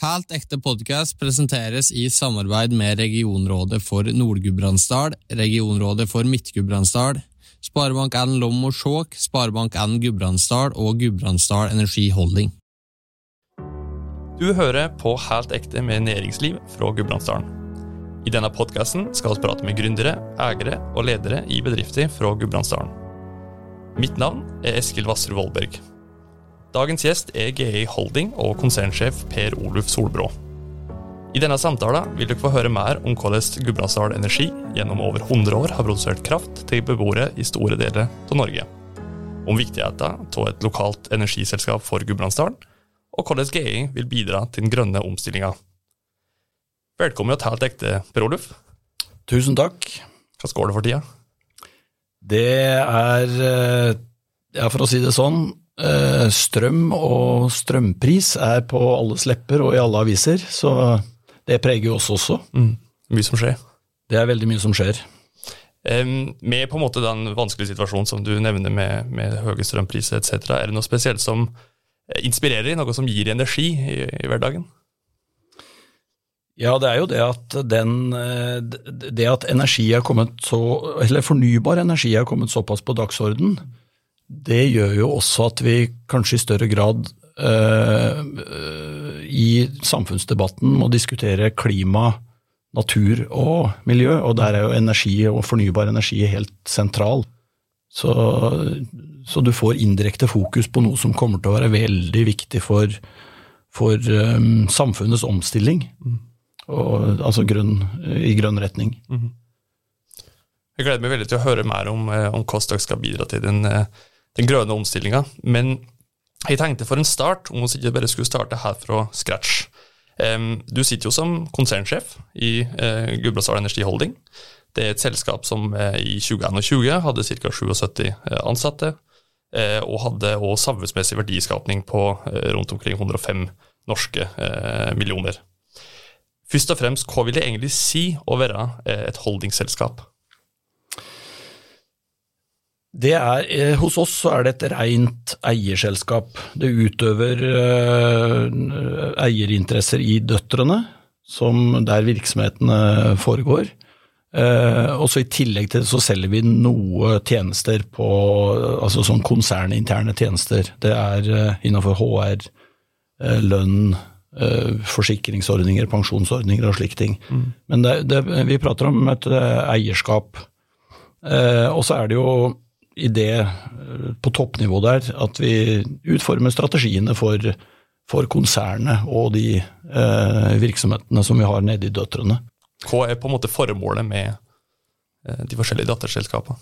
Helt ekte podkast presenteres i samarbeid med Regionrådet for Nord-Gudbrandsdal, Regionrådet for Midt-Gudbrandsdal, Sparebank1 Lom og Skjåk, Sparebank1 Gudbrandsdal og Gudbrandsdal Energi Holding. Du hører på Helt ekte med næringsliv fra Gudbrandsdalen. I denne podkasten skal vi prate med gründere, eiere og ledere i bedrifter fra Gudbrandsdalen. Mitt navn er Eskil Vassrud Vollberg. Dagens gjest er GI Holding og konsernsjef Per Oluf Solbrå. I denne samtalen vil dere få høre mer om hvordan Gudbrandsdal Energi gjennom over 100 år har produsert kraft til beboere i store deler av Norge. Om viktigheten av et lokalt energiselskap for Gudbrandsdalen, og hvordan GI vil bidra til den grønne omstillinga. Velkommen til Helt ekte, Per Oluf. Tusen takk. Hva går det for tida? Det er, eh, ja, for å si det sånn, strøm og strømpris er på alles lepper og i alle aviser, så det preger jo oss også. Mm. Mye som skjer. Det er veldig mye som skjer. Um, med på en måte den vanskelige situasjonen som du nevner med, med høye strømpriser etc., er det noe spesielt som inspirerer, noe som gir energi i, i hverdagen? Ja, det er jo det at den Det at energi er kommet så Eller fornybar energi har kommet såpass på dagsorden, det gjør jo også at vi kanskje i større grad eh, i samfunnsdebatten må diskutere klima, natur og miljø, og der er jo energi og fornybar energi helt sentral. Så, så du får indirekte fokus på noe som kommer til å være veldig viktig for, for um, samfunnets omstilling. Mm og, altså grunn, i grønn retning. Mm -hmm. Jeg gleder meg veldig til å høre mer om, om hvordan dere skal bidra til den, den grønne omstillinga. Men jeg tenkte for en start, om vi ikke bare skulle starte her fra scratch. Um, du sitter jo som konsernsjef i uh, Gudbrandsdal Energi Holding. Det er et selskap som uh, i 2021 hadde ca. 77 ansatte, uh, og hadde også samfunnsmessig verdiskapning på rundt omkring 105 norske millioner. Først og fremst, hva vil det egentlig si å være eh, et holdingselskap? Det er, eh, hos oss så er det et rent eierselskap. Det utøver eh, eierinteresser i døtrene, som der virksomhetene foregår. Eh, og så I tillegg til det så selger vi noe tjenester på altså sånn konserninterne tjenester. Det er eh, innenfor HR, lønn, Eh, forsikringsordninger, pensjonsordninger og slike ting. Mm. Men det, det, vi prater om et eh, eierskap. Eh, og så er det jo i det på toppnivå der at vi utformer strategiene for, for konsernet og de eh, virksomhetene som vi har nede i døtrene. Hva er på en måte formålet med de forskjellige datterselskapene?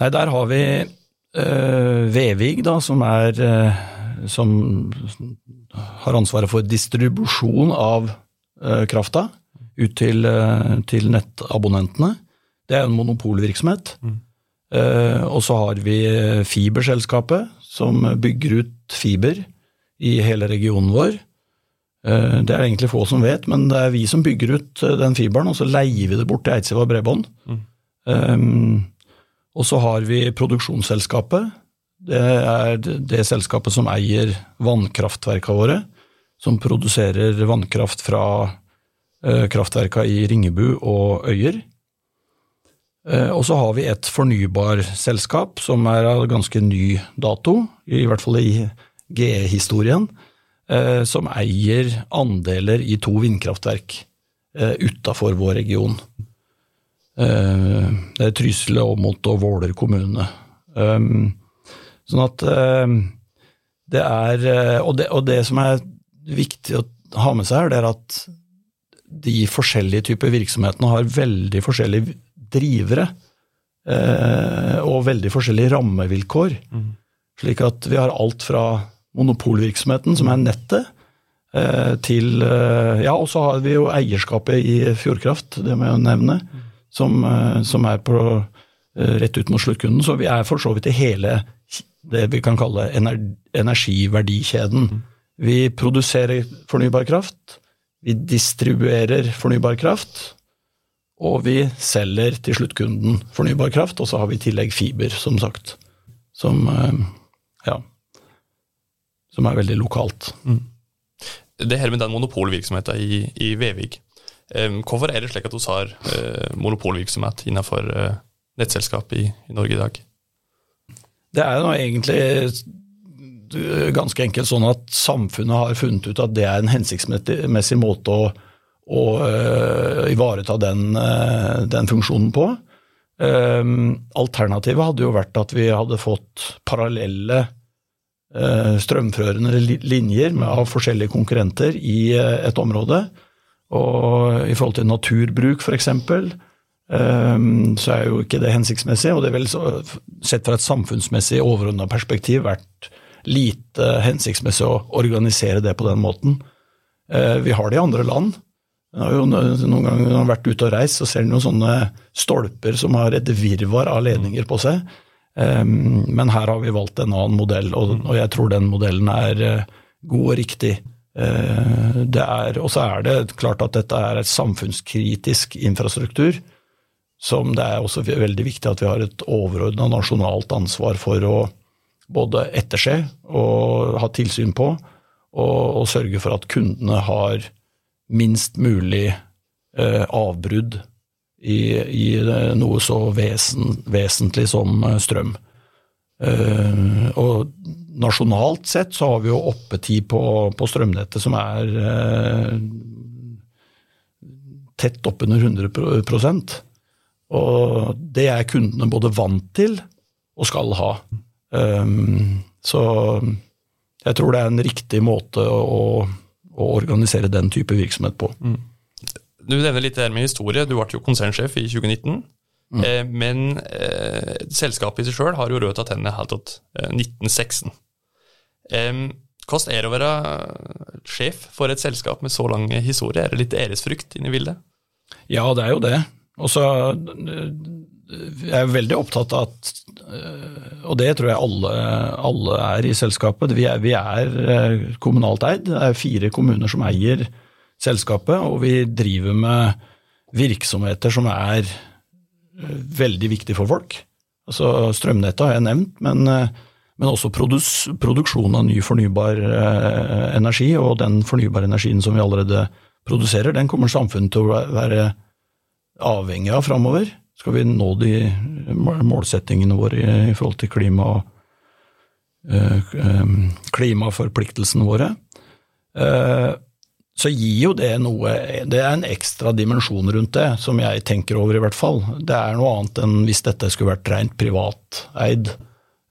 Nei, Der har vi eh, Vevig, da, som er eh, som har ansvaret for distribusjon av krafta ut til, til, nettabonnentene. Det er en monopolvirksomhet. Mm. Uh, og så har vi Fiberselskapet, som bygger ut fiber i hele regionen vår. Det er egentlig få som vet, men det er vi som bygger ut den fiberen, og så leier vi det bort til Eidsiva Bredbånd. Mm. Um, og så har vi produksjonsselskapet, det er det selskapet som eier vannkraftverka våre, som produserer vannkraft fra uh, kraftverka i Ringebu og Øyer. Eh, og så har vi et fornybarselskap som er av ganske ny dato, i hvert fall i GE-historien, eh, som eier andeler i to vindkraftverk eh, utafor vår region. Det er Trysil, Åmot og Våler kommune. Sånn at det er og det, og det, som er viktig å ha med seg her, det er at de forskjellige typer virksomhetene har veldig forskjellige drivere. Eh, og veldig forskjellige rammevilkår. Mm. Slik at vi har alt fra monopolvirksomheten, som er nettet, til Ja, og så har vi jo eierskapet i Fjordkraft, det må jeg nevne, som, som er på rett ut mot sluttkunden. Så vi er for så vidt i hele det vi kan kalle energiverdikjeden. Vi produserer fornybar kraft, vi distribuerer fornybar kraft, og vi selger til sluttkunden fornybar kraft, og så har vi i tillegg fiber, som sagt, som, eh, ja, som er veldig lokalt. Mm. det her med den monopolvirksomheten i, i Vevig. Um, hvorfor er det slik at vi har uh, monopolvirksomhet innenfor nettselskapet nettselskap i, i, Norge i dag? Det er jo egentlig ganske enkelt sånn at samfunnet har funnet ut at det er en hensiktsmessig måte å, å uh, ivareta den, den, funksjonen på. alternativet hadde jo vært at vi hadde fått parallelle uh, strømførende linjer av forskjellige konkurrenter i uh, et område. Og i forhold til naturbruk f.eks. Eh, så er jo ikke det hensiktsmessig. Og det vel sett fra et samfunnsmessig overordna perspektiv vært lite hensiktsmessig å organisere det på den måten. Vi har det i andre land. Jeg har jo noen ganger vært ute og reist, så ser en sånne stolper som har et virvar av ledninger på seg. Um, men her har vi valgt en annen modell, og jeg tror den modellen er eh, god og riktig. Eh, og så er det klart at dette er et samfunnskritisk infrastruktur, som det er også veldig viktig at vi har et overordna nasjonalt ansvar for å både etterse og ha tilsyn på, og, og sørge for at kundene har minst mulig eh, avbrudd i, i noe så vesen, vesentlig som eh, strøm. Eh, og nasjonalt sett så har vi jo oppetid på, på strømnettet som er eh, tett oppunder 100% Og det er kundene både vant til og skal ha. Um, så jeg tror det er en riktig måte å, å organisere den type virksomhet på. Mm. Du nevner litt her med historie. Du ble jo konsernsjef i 2019. Mm. Eh, men eh, selskapet i seg sjøl har jo rødt av tennene helt til eh, 1916. Eh, hvordan er det å være sjef for et selskap med så lang historie? Er det litt æresfrykt inne i bildet? Ja, det er jo det. Og så eh, jeg er veldig opptatt av at eh, Og det tror jeg alle, alle er i selskapet. Vi er, vi er kommunalt eid. Det er fire kommuner som eier selskapet, og vi driver med virksomheter som er eh, veldig viktige for folk. Altså Strømnettet har jeg nevnt, men, eh, men også produs, produksjon av ny fornybar eh, energi. Og den fornybare energien som vi allerede produserer, den kommer samfunnet til å være avhengig av framover. Skal vi nå de målsettingene våre i forhold til klima og klimaforpliktelsene våre så gir jo det noe Det er en ekstra dimensjon rundt det, som jeg tenker over, i hvert fall. Det er noe annet enn hvis dette skulle vært rent privateid.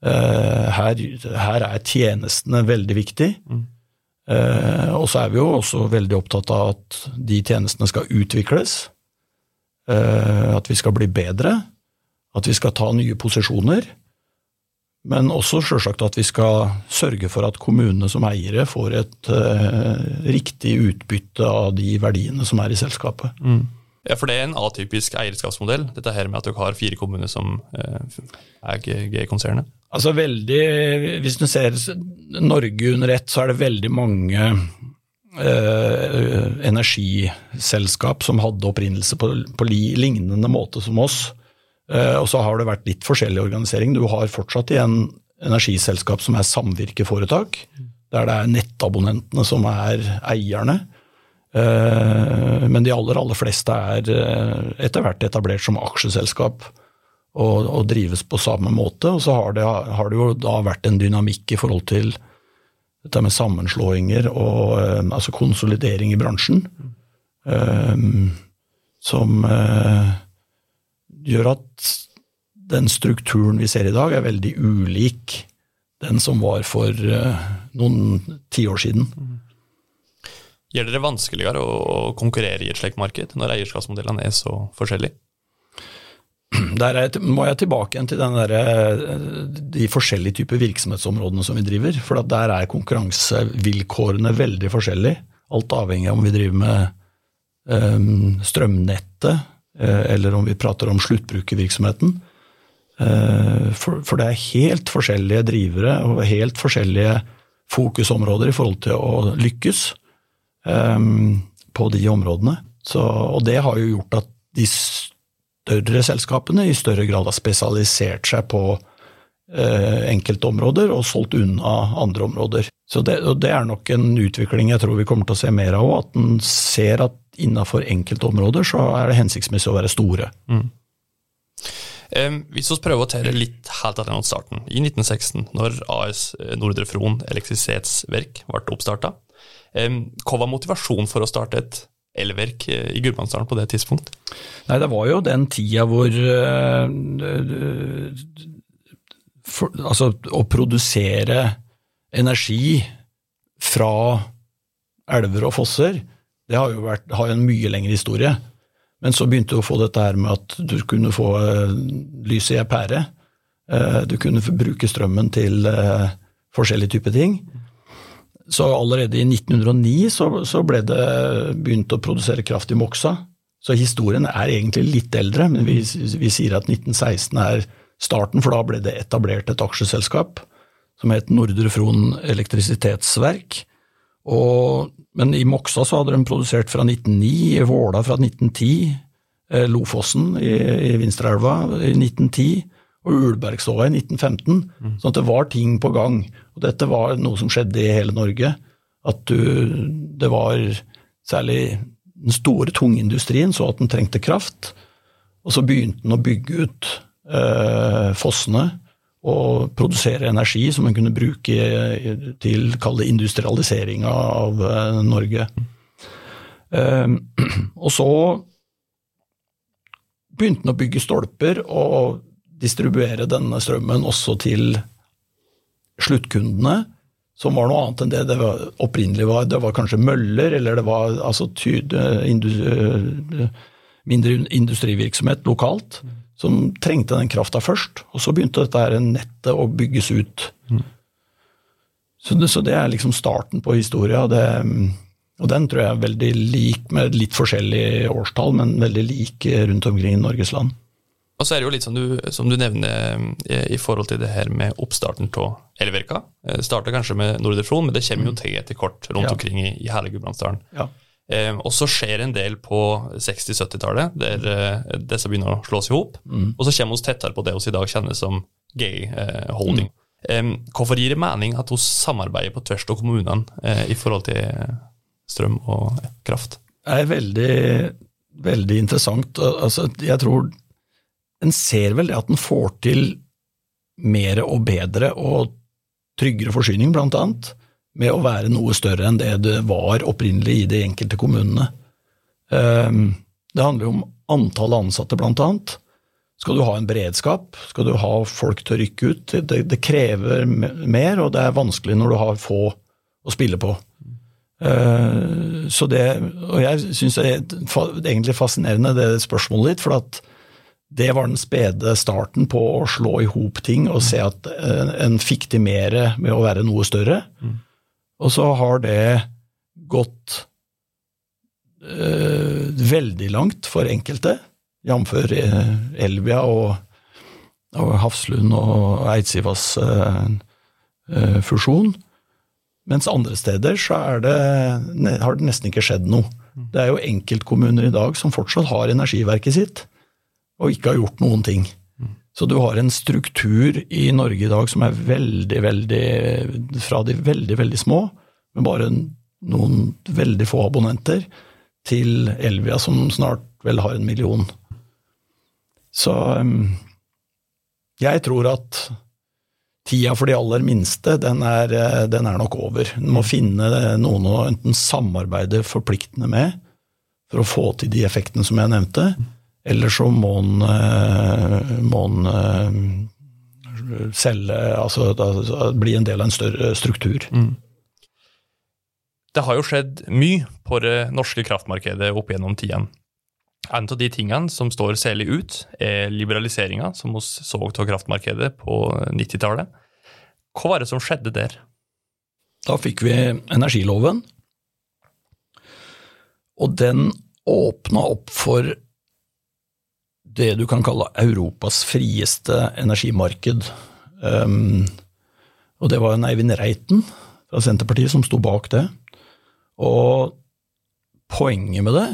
Her, her, er tjenestene veldig viktig. Mm. Og så er vi jo også veldig opptatt av at de tjenestene skal utvikles. Uh, at vi skal bli bedre. At vi skal ta nye posisjoner. Men også selvsagt at vi skal sørge for at kommunene som eiere får et uh, riktig utbytte av de verdiene som er i selskapet. Mm. Ja, For det er en atypisk eierskapsmodell, dette her med at dere har fire kommuner som uh, er G-konsernet? Altså veldig, Hvis du ser Norge under ett, så er det veldig mange uh, energiselskap som hadde opprinnelse på, på lignende måte som oss Eh, og så har det vært litt forskjellig organisering. Du har fortsatt igjen energiselskap som er samvirkeforetak, der det er nettabonnentene som er eierne. Eh, men de aller, aller fleste er eh, etter hvert etablert som aksjeselskap og, og drives på samme måte. Og så har det, har det, jo da vært en dynamikk i forhold til dette med sammenslåinger og altså konsolidering i bransjen, som gjør at den strukturen vi ser i dag, er veldig ulik den som var for uh, noen tiår siden. Gjør det vanskeligere å konkurrere i et slikt marked, når eierskapsmodellene er så forskjellige? Der er, må jeg tilbake igjen til der, eh, de forskjellige typer virksomhetsområdene som vi driver. For der er konkurransevilkårene veldig forskjellige. Alt avhengig av om vi driver med um, strømnettet, Eh, eller om vi prater om sluttbrukervirksomheten. Eh, for, for, det er helt forskjellige drivere og helt forskjellige fokusområder i forhold til å lykkes um, på de områdene. Så, og det har jo gjort at de større selskapene i større grad har spesialisert seg på eh, enkelte områder og solgt unna andre områder. Så det, det er nok en utvikling jeg tror vi kommer til å se mer av at en ser at innafor enkelte områder så er det hensiktsmessig å være store. Mm. Um, hvis vi prøver å tere litt helt etter starten, i 1916, når AS Nordre Fron elektrisitetsverk ble oppstarta, um, hva var motivasjonen for å starte et elverk i Gudbrandsdalen på det tidspunkt? Nei, Det var jo den tida hvor uh, for, Altså, å produsere energi fra elver og fosser, det har jo vært, har en mye lengre historie. Men så begynte du å få dette her med at du kunne få lyset lys i ei pære. Du kunne bruke strømmen til forskjellige typer ting. Så allerede i 1909 så, så, ble det begynt å produsere kraft i Moksa. Så historien er egentlig litt eldre, men vi, vi sier at 1916 er starten, for da ble det etablert et aksjeselskap som het Nordre Fron elektrisitetsverk. Og men i Moksa så hadde de produsert fra 1909, i Våla fra 1910, eh, Lofossen i, i Vinstrelva i 1910 og Ulbergståa i 1915. Mm. sånn at det var ting på gang. Og dette var noe som skjedde i hele Norge. At du, det var særlig den store tungindustrien så at den trengte kraft, og så begynte den å bygge ut eh, fossene og produsere energi som en kunne bruke til kall det industrialiseringa av eh, Norge. Eh, og så begynte den å bygge stolper og distribuere denne strømmen også til sluttkundene, som var noe annet enn det det var, opprinnelig var. Det var kanskje møller, eller det var altså, mindre industrivirksomhet lokalt som trengte den krafta først. Og så begynte dette her nettet å bygges ut. Mm. Så, det, så, det, er liksom starten på historia. Det, og den tror jeg er veldig lik, med litt forskjellig årstall, men veldig lik rundt omkring i Norges land. Og så er det jo litt som du, som du nevner i, i forhold til det her med oppstarten av elverka. Det starter starta kanskje med Nordre Fron, men det kommer jo mm. til etter kort rundt ja. omkring i, i hele Gudbrandsdalen. Ja. Eh, og så skjer en del på 60-70-tallet, der eh, disse begynner å slås i hop. Mm. Og så kommer vi tettere på det vi i dag kjenner som gay eh, holding. Mm. Eh, hvorfor gir det mening at vi samarbeider på tvers av kommunene eh, i forhold til strøm og kraft? Det er veldig, veldig interessant. Altså, jeg tror en ser vel det at en får til mer og bedre og tryggere forsyning, blant annet med å være noe større enn det det var opprinnelig i de enkelte kommunene. Ehm, det handler jo om antall ansatte, blant annet. Skal du ha en beredskap, skal du ha folk til å rykke ut, det, det krever mer, og det er vanskelig når du har få å spille på. Ehm, så det, og jeg syns det er egentlig fascinerende det spørsmålet ditt, for at det var den spede starten på å slå i hop ting og se at eh, en fikk til mer med å være noe større. Mm. Og så har det gått øh, veldig langt for enkelte, jf. Eh, Elvia og, og, Hafslund og Eidsivas øh, øh, fusjon. Mens andre steder så det, har det nesten ikke skjedd noe. Det er jo enkeltkommuner i dag som fortsatt har energiverket sitt, og ikke har gjort noen ting. Så du har en struktur i Norge i dag som er veldig, veldig Fra de veldig, veldig små, med bare noen veldig få abonnenter, til Elvia, som snart vel har en million. Så jeg tror at tida for de aller minste, den er, eh, den er nok over. En må finne noen å enten samarbeide forpliktende med for å få til de effektene som jeg nevnte, eller så må en, eh, eh, selge Altså bli en del av en større struktur. Mm. Det har jo skjedd mye på det norske kraftmarkedet opp gjennom tidene. En av de tingene som står særlig ut, er liberaliseringa som vi så av kraftmarkedet på 90-tallet. Hva var det som skjedde der? Da fikk vi energiloven, og den åpna opp for det du kan kalle Europas frieste energimarked. Um, og det var en Eivind Reiten fra Senterpartiet som sto bak det. Og poenget med det,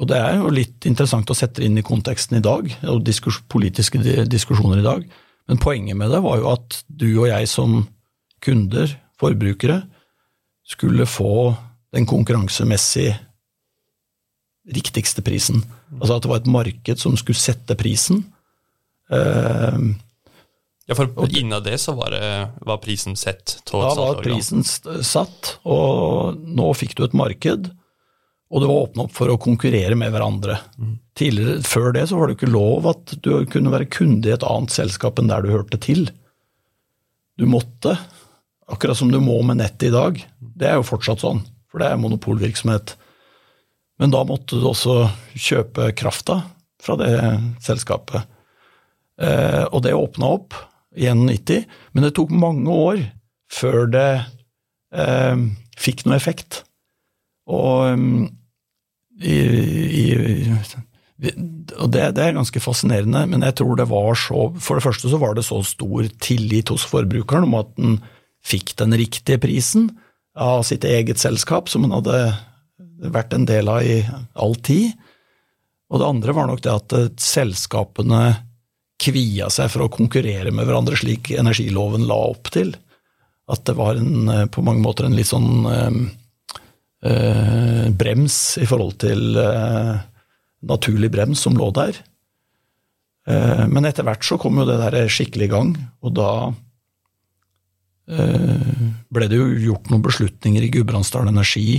og det er jo litt interessant å sette det inn i konteksten i dag, og diskus politiske diskusjoner i dag, Men poenget med det var jo at du og jeg som kunder, forbrukere, skulle få den konkurransemessig riktigste prisen. Altså at det var et marked som skulle sette prisen. Uh, Ja, for innad det så var, det, var prisen sett. da var prisen satt, og nå fikk du et marked, og det var åpnet opp for å konkurrere med hverandre. Tidligere, Før det så var det ikke lov at du kunne være kunde i et annet selskap enn der du hørte til. Du måtte, akkurat som du må med nettet i dag. Det er jo fortsatt sånn, for det er monopolvirksomhet. Men da måtte du også kjøpe krafta fra det selskapet. Eh, og det åpna opp i 91, men det tok mange år før det eh, fikk noe effekt. Og, um, i, i, og det, det er ganske fascinerende, men jeg tror det var så For det første så var det så stor tillit hos forbrukeren om at den fikk den riktige prisen av sitt eget selskap, som den hadde vært en del av i all tid. Og det andre var nok det at eh, selskapene kvia seg for å konkurrere med hverandre, slik energiloven la opp til. At det var en, eh, på mange måter en litt sånn eh, eh, brems i forhold til eh, naturlig brems som lå der. Eh, men etter hvert så kom jo det der skikkelig i gang, og da ble det jo gjort noen beslutninger i Gudbrandsdal Energi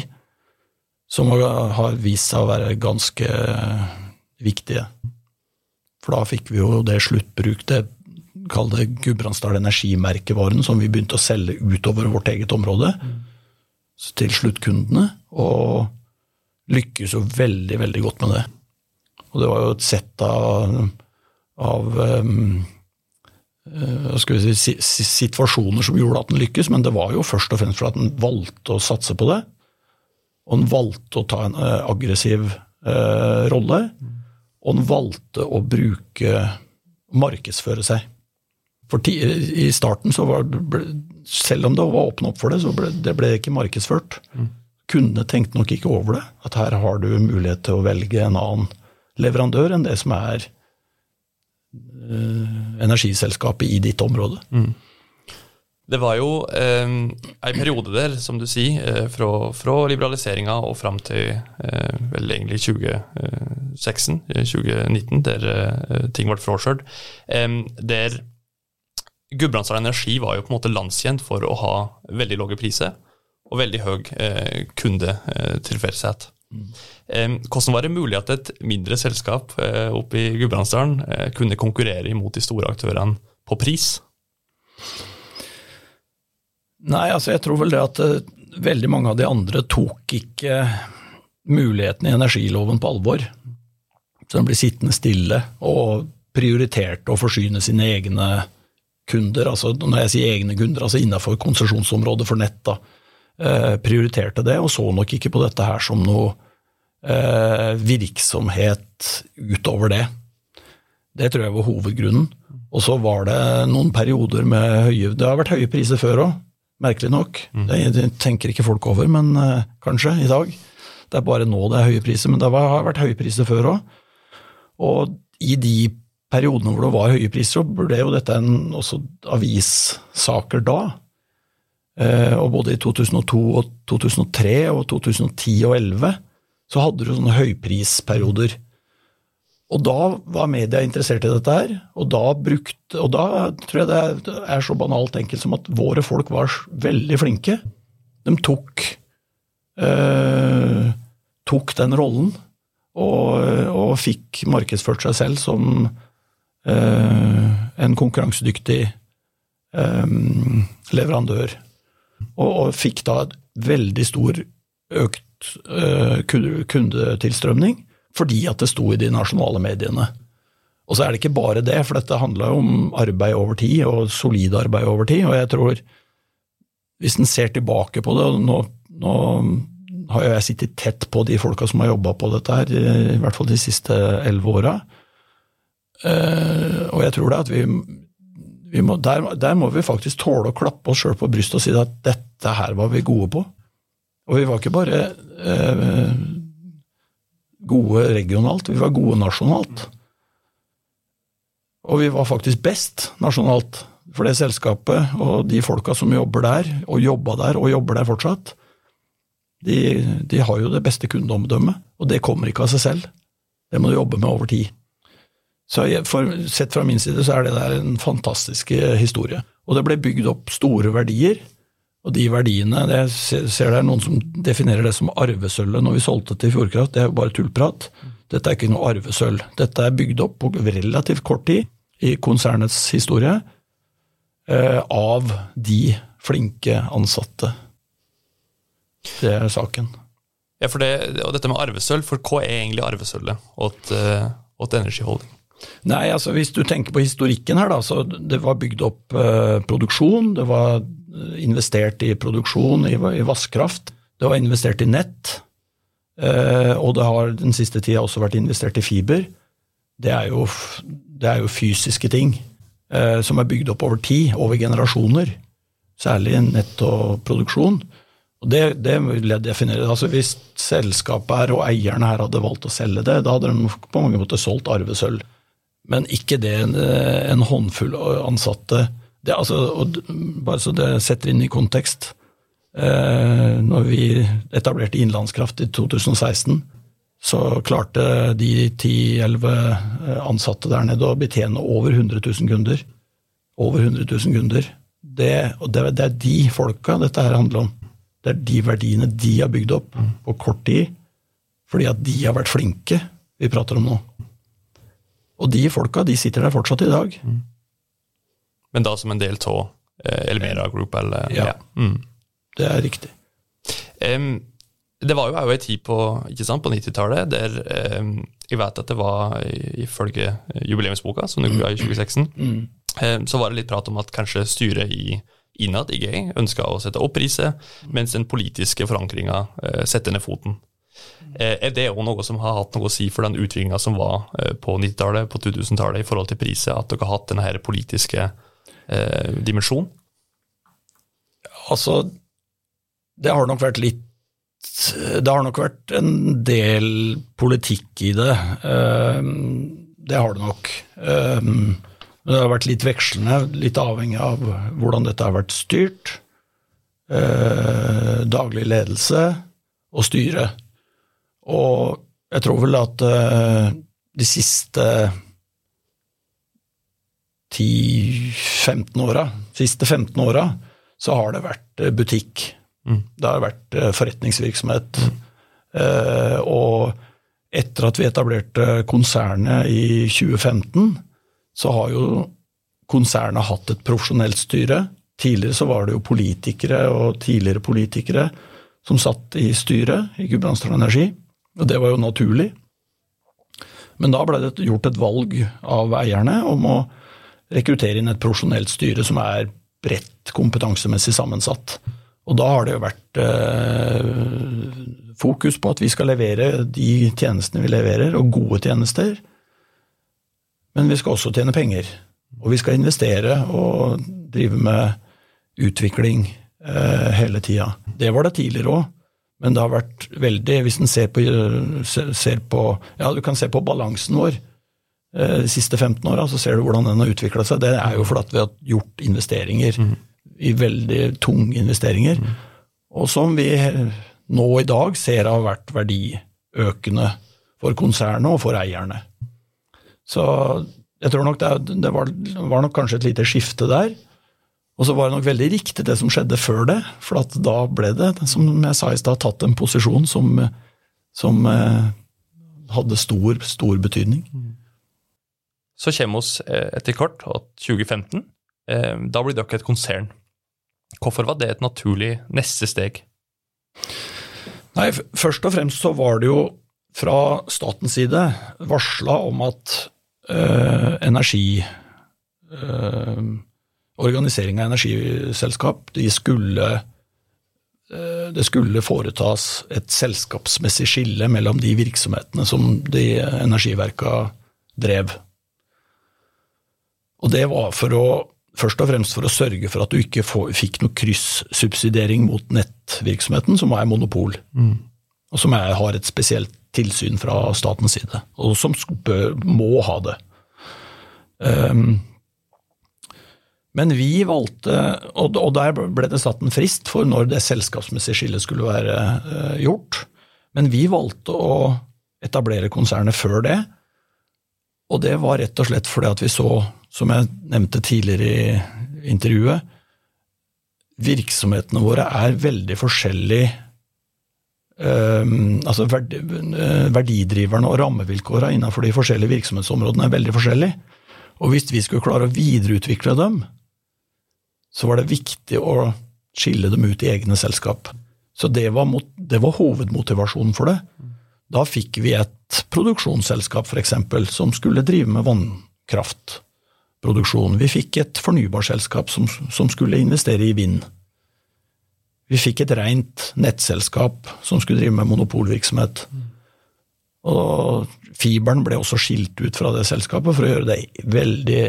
som har vist seg å være ganske viktige. For da fikk vi jo det sluttbruk, det kall det Gudbrandsdal Energimerkevaren, som vi begynte å selge utover vårt eget område til sluttkundene, og lykkes jo veldig, veldig godt med det. Og det var jo et sett av, av um, eh, hva skal vi si, si- si- situasjoner som gjorde at den lykkes, men det var jo først og fremst for at den valgte å satse på det, og han valgte å ta en eh, aggressiv eh, rolle, og han valgte å bruke markedsføre seg. For I starten, så var, ble, selv om det var åpnet opp for det, så ble det ble ikke markedsført. Kundene tenkte nok ikke over det, at her har du mulighet til å velge en annen leverandør enn det som er eh, energiselskapet i ditt område. Det var jo eh, en periode der, som du sier, eh, fra, fra liberaliseringa og fram til eh, vel egentlig 2016, eh, 2019, der eh, ting ble fråskjørt. Eh, der Gudbrandsdal Energi var jo på en måte landskjent for å ha veldig lave priser og veldig høy eh, kundetilfredshet. Eh, hvordan var det mulig at et mindre selskap eh, oppe i Gudbrandsdalen eh, kunne konkurrere imot de store aktørene på pris? Nei, altså jeg tror vel det at eh, veldig mange av de andre tok ikke mulighetene i energiloven på alvor. Så de ble sittende stille og prioriterte å forsyne sine egne kunder, altså når jeg sier egne kunder, altså innenfor konsesjonsområdet for nett, da, eh, prioriterte det, og så nok ikke på dette her som noe eh, virksomhet utover det. Det tror jeg var hovedgrunnen. Og så var det noen perioder med høye Det har vært høye priser før òg, merkelig nok. Det, det tenker ikke folk over, men uh, kanskje i dag. Det er bare nå det er høye priser, men det har vært høye priser før òg. Og i de periodene hvor det var høye priser, så ble jo dette en, også avissaker da. Uh, og både i 2002 og 2003 og 2010 og 2011 så hadde du sånne høyprisperioder. Og da var media interessert i dette her, og da brukte Og da tror jeg det er, så banalt enkelt som at våre folk var veldig flinke. De tok eh, tok den rollen, og, og fikk markedsført seg selv som eh, en konkurransedyktig eh, leverandør. Og, og fikk da et veldig stor økt eh, kunde- kundetilstrømning, fordi at det sto i de nasjonale mediene. Og så er det ikke bare det, for dette handla jo om arbeid over tid, og solid arbeid over tid. Og jeg tror, hvis en ser tilbake på det og nå, nå har jo jeg sittet tett på de folka som har jobba på dette her, i hvert fall de siste elleve åra. Uh, og jeg tror det at vi, vi må, der, der må vi faktisk tåle å klappe oss sjøl på brystet og si at dette her var vi gode på. Og vi var ikke bare eh, gode regionalt, vi var gode nasjonalt. Og vi var faktisk best nasjonalt. For det selskapet og de folka som jobber der, og jobba der og jobber der fortsatt, de, de har jo det beste kundeomdømmet. Og det kommer ikke av seg selv. Det må du jobbe med over tid. Så jeg, for, Sett fra min side så er det der en fantastisk historie. Og det ble bygd opp store verdier. Og de verdiene det ser, det er noen som definerer det som arvesølvet når vi solgte til Fjordkraft. Det er jo bare tullprat. Dette er ikke noe arvesølv. Dette er bygd opp på relativt kort tid i konsernets historie eh, av de flinke ansatte. Det er saken. Ja, for det, og dette med arvesølv, for hva er egentlig arvesølvet åt, åt Energy Holding? Nei, altså Hvis du tenker på historikken her, da, så det var bygd opp eh, produksjon. Det var investert i produksjon, i, i vannkraft. Det var investert i nett. Eh, og det har den siste tida også vært investert i fiber. Det er jo, det er jo fysiske ting eh, som er bygd opp over tid, over generasjoner. Særlig nett og produksjon. Og Det, det vil jeg definere. Altså Hvis selskapet her og eierne her hadde valgt å selge det, da hadde de på mange måter solgt arvesølv. Men ikke det en, en håndfull ansatte det, altså, Bare så det setter inn i kontekst. Eh, når vi etablerte Innlandskraft i 2016, så klarte de 10-11 ansatte der nede å betjene over 100 000 kunder. Over 100 000 kunder. Det, og det, det er de folka dette her handler om. Det er de verdiene de har bygd opp på kort tid, fordi at de har vært flinke, vi prater om nå. Og de folka de sitter der fortsatt i dag. Mm. Men da som en del av eh, Elmera Group, eller? Ja, ja. Mm. det er riktig. Um, det var jo òg ei tid på, på 90-tallet der um, jeg vet at det var, ifølge jubileumsboka, som du ga i 2016, mm. um, så var det litt prat om at kanskje styret i innad i GI ønska å sette opp priset, mens den politiske forankringa uh, setter ned foten. Eh, er det òg noe som har hatt noe å si for den utviklinga som var eh, på 90-tallet, på 2000-tallet, i forhold til priset, at dere har hatt denne her politiske eh, dimensjon? Altså, det har nok vært litt Det har nok vært en del politikk i det. Eh, det har det nok. Det har vært litt vekslende, litt avhengig av hvordan dette har vært styrt. Daglig ledelse og styre. Og jeg tror vel at de siste 10-15 åra, siste 15 åra, så har det vært eh, butikk. Mm. Det har vært uh, forretningsvirksomhet. Mm. Eh, og etter at vi etablerte konsernet i 2015, så har jo konsernet hatt et profesjonelt styre. Tidligere så var det jo politikere og tidligere politikere som satt i styret i Gudbrandsdal Energi. Og det var jo naturlig. Men da ble det gjort et valg av eierne om å rekruttere inn et profesjonelt styre som er bredt kompetansemessig sammensatt. Og da har det jo vært eh, fokus på at vi skal levere de tjenestene vi leverer, og gode tjenester. Men vi skal også tjene penger. Og vi skal investere og drive med utvikling eh, hele tida. Det var det tidligere òg. Men det har vært veldig Hvis en ser på, ser på Ja, du kan se på balansen vår eh, de siste 15 åra, så ser du hvordan den har utvikla seg. Det er jo fordi vi har gjort investeringer, mm. i veldig tunge investeringer, mm. og som vi nå i dag ser har vært verdiøkende for konsernet og for eierne. Så jeg tror nok det, det var, var nok kanskje et lite skifte der. Og så var det nok veldig riktig det som skjedde før det, for da ble det, som jeg sa i stad, tatt en posisjon som, som eh, hadde stor, stor betydning. Så kommer vi eh, etter kort til 2015. Eh, da blir dere et konsern. Hvorfor var det et naturlig neste steg? Nei, Først og fremst så var det jo fra statens side varsla om at øh, energi øh, organisering av energiselskap. De skulle, eh, det skulle foretas et selskapsmessig skille mellom de virksomhetene som de energiverka drev. Og det var for å, først og fremst for å sørge for at du ikke fikk noe kryssubsidiering mot nettvirksomheten, som er monopol, mm. og som er, har et spesielt tilsyn fra statens side, og som må ha det. Um, men vi valgte, og der ble det satt en frist for når det selskapsmessige skillet skulle være uh, gjort, men vi valgte å etablere konsernet før det. Og det var rett og slett fordi at vi så, som jeg nevnte tidligere i intervjuet, virksomhetene våre er veldig forskjellige um, altså verd, Verdidriverne og rammevilkårene innenfor de forskjellige virksomhetsområdene er veldig forskjellige. Og hvis vi skulle klare å videreutvikle dem, så var det viktig å skille dem ut i egne selskap. Så det var, mot, det var hovedmotivasjonen for det. Da fikk vi et produksjonsselskap f.eks. som skulle drive med vannkraftproduksjon. Vi fikk et fornybarselskap som, som skulle investere i vind. Vi fikk et rent nettselskap som skulle drive med monopolvirksomhet. Og fiberen ble også skilt ut fra det selskapet for å gjøre det veldig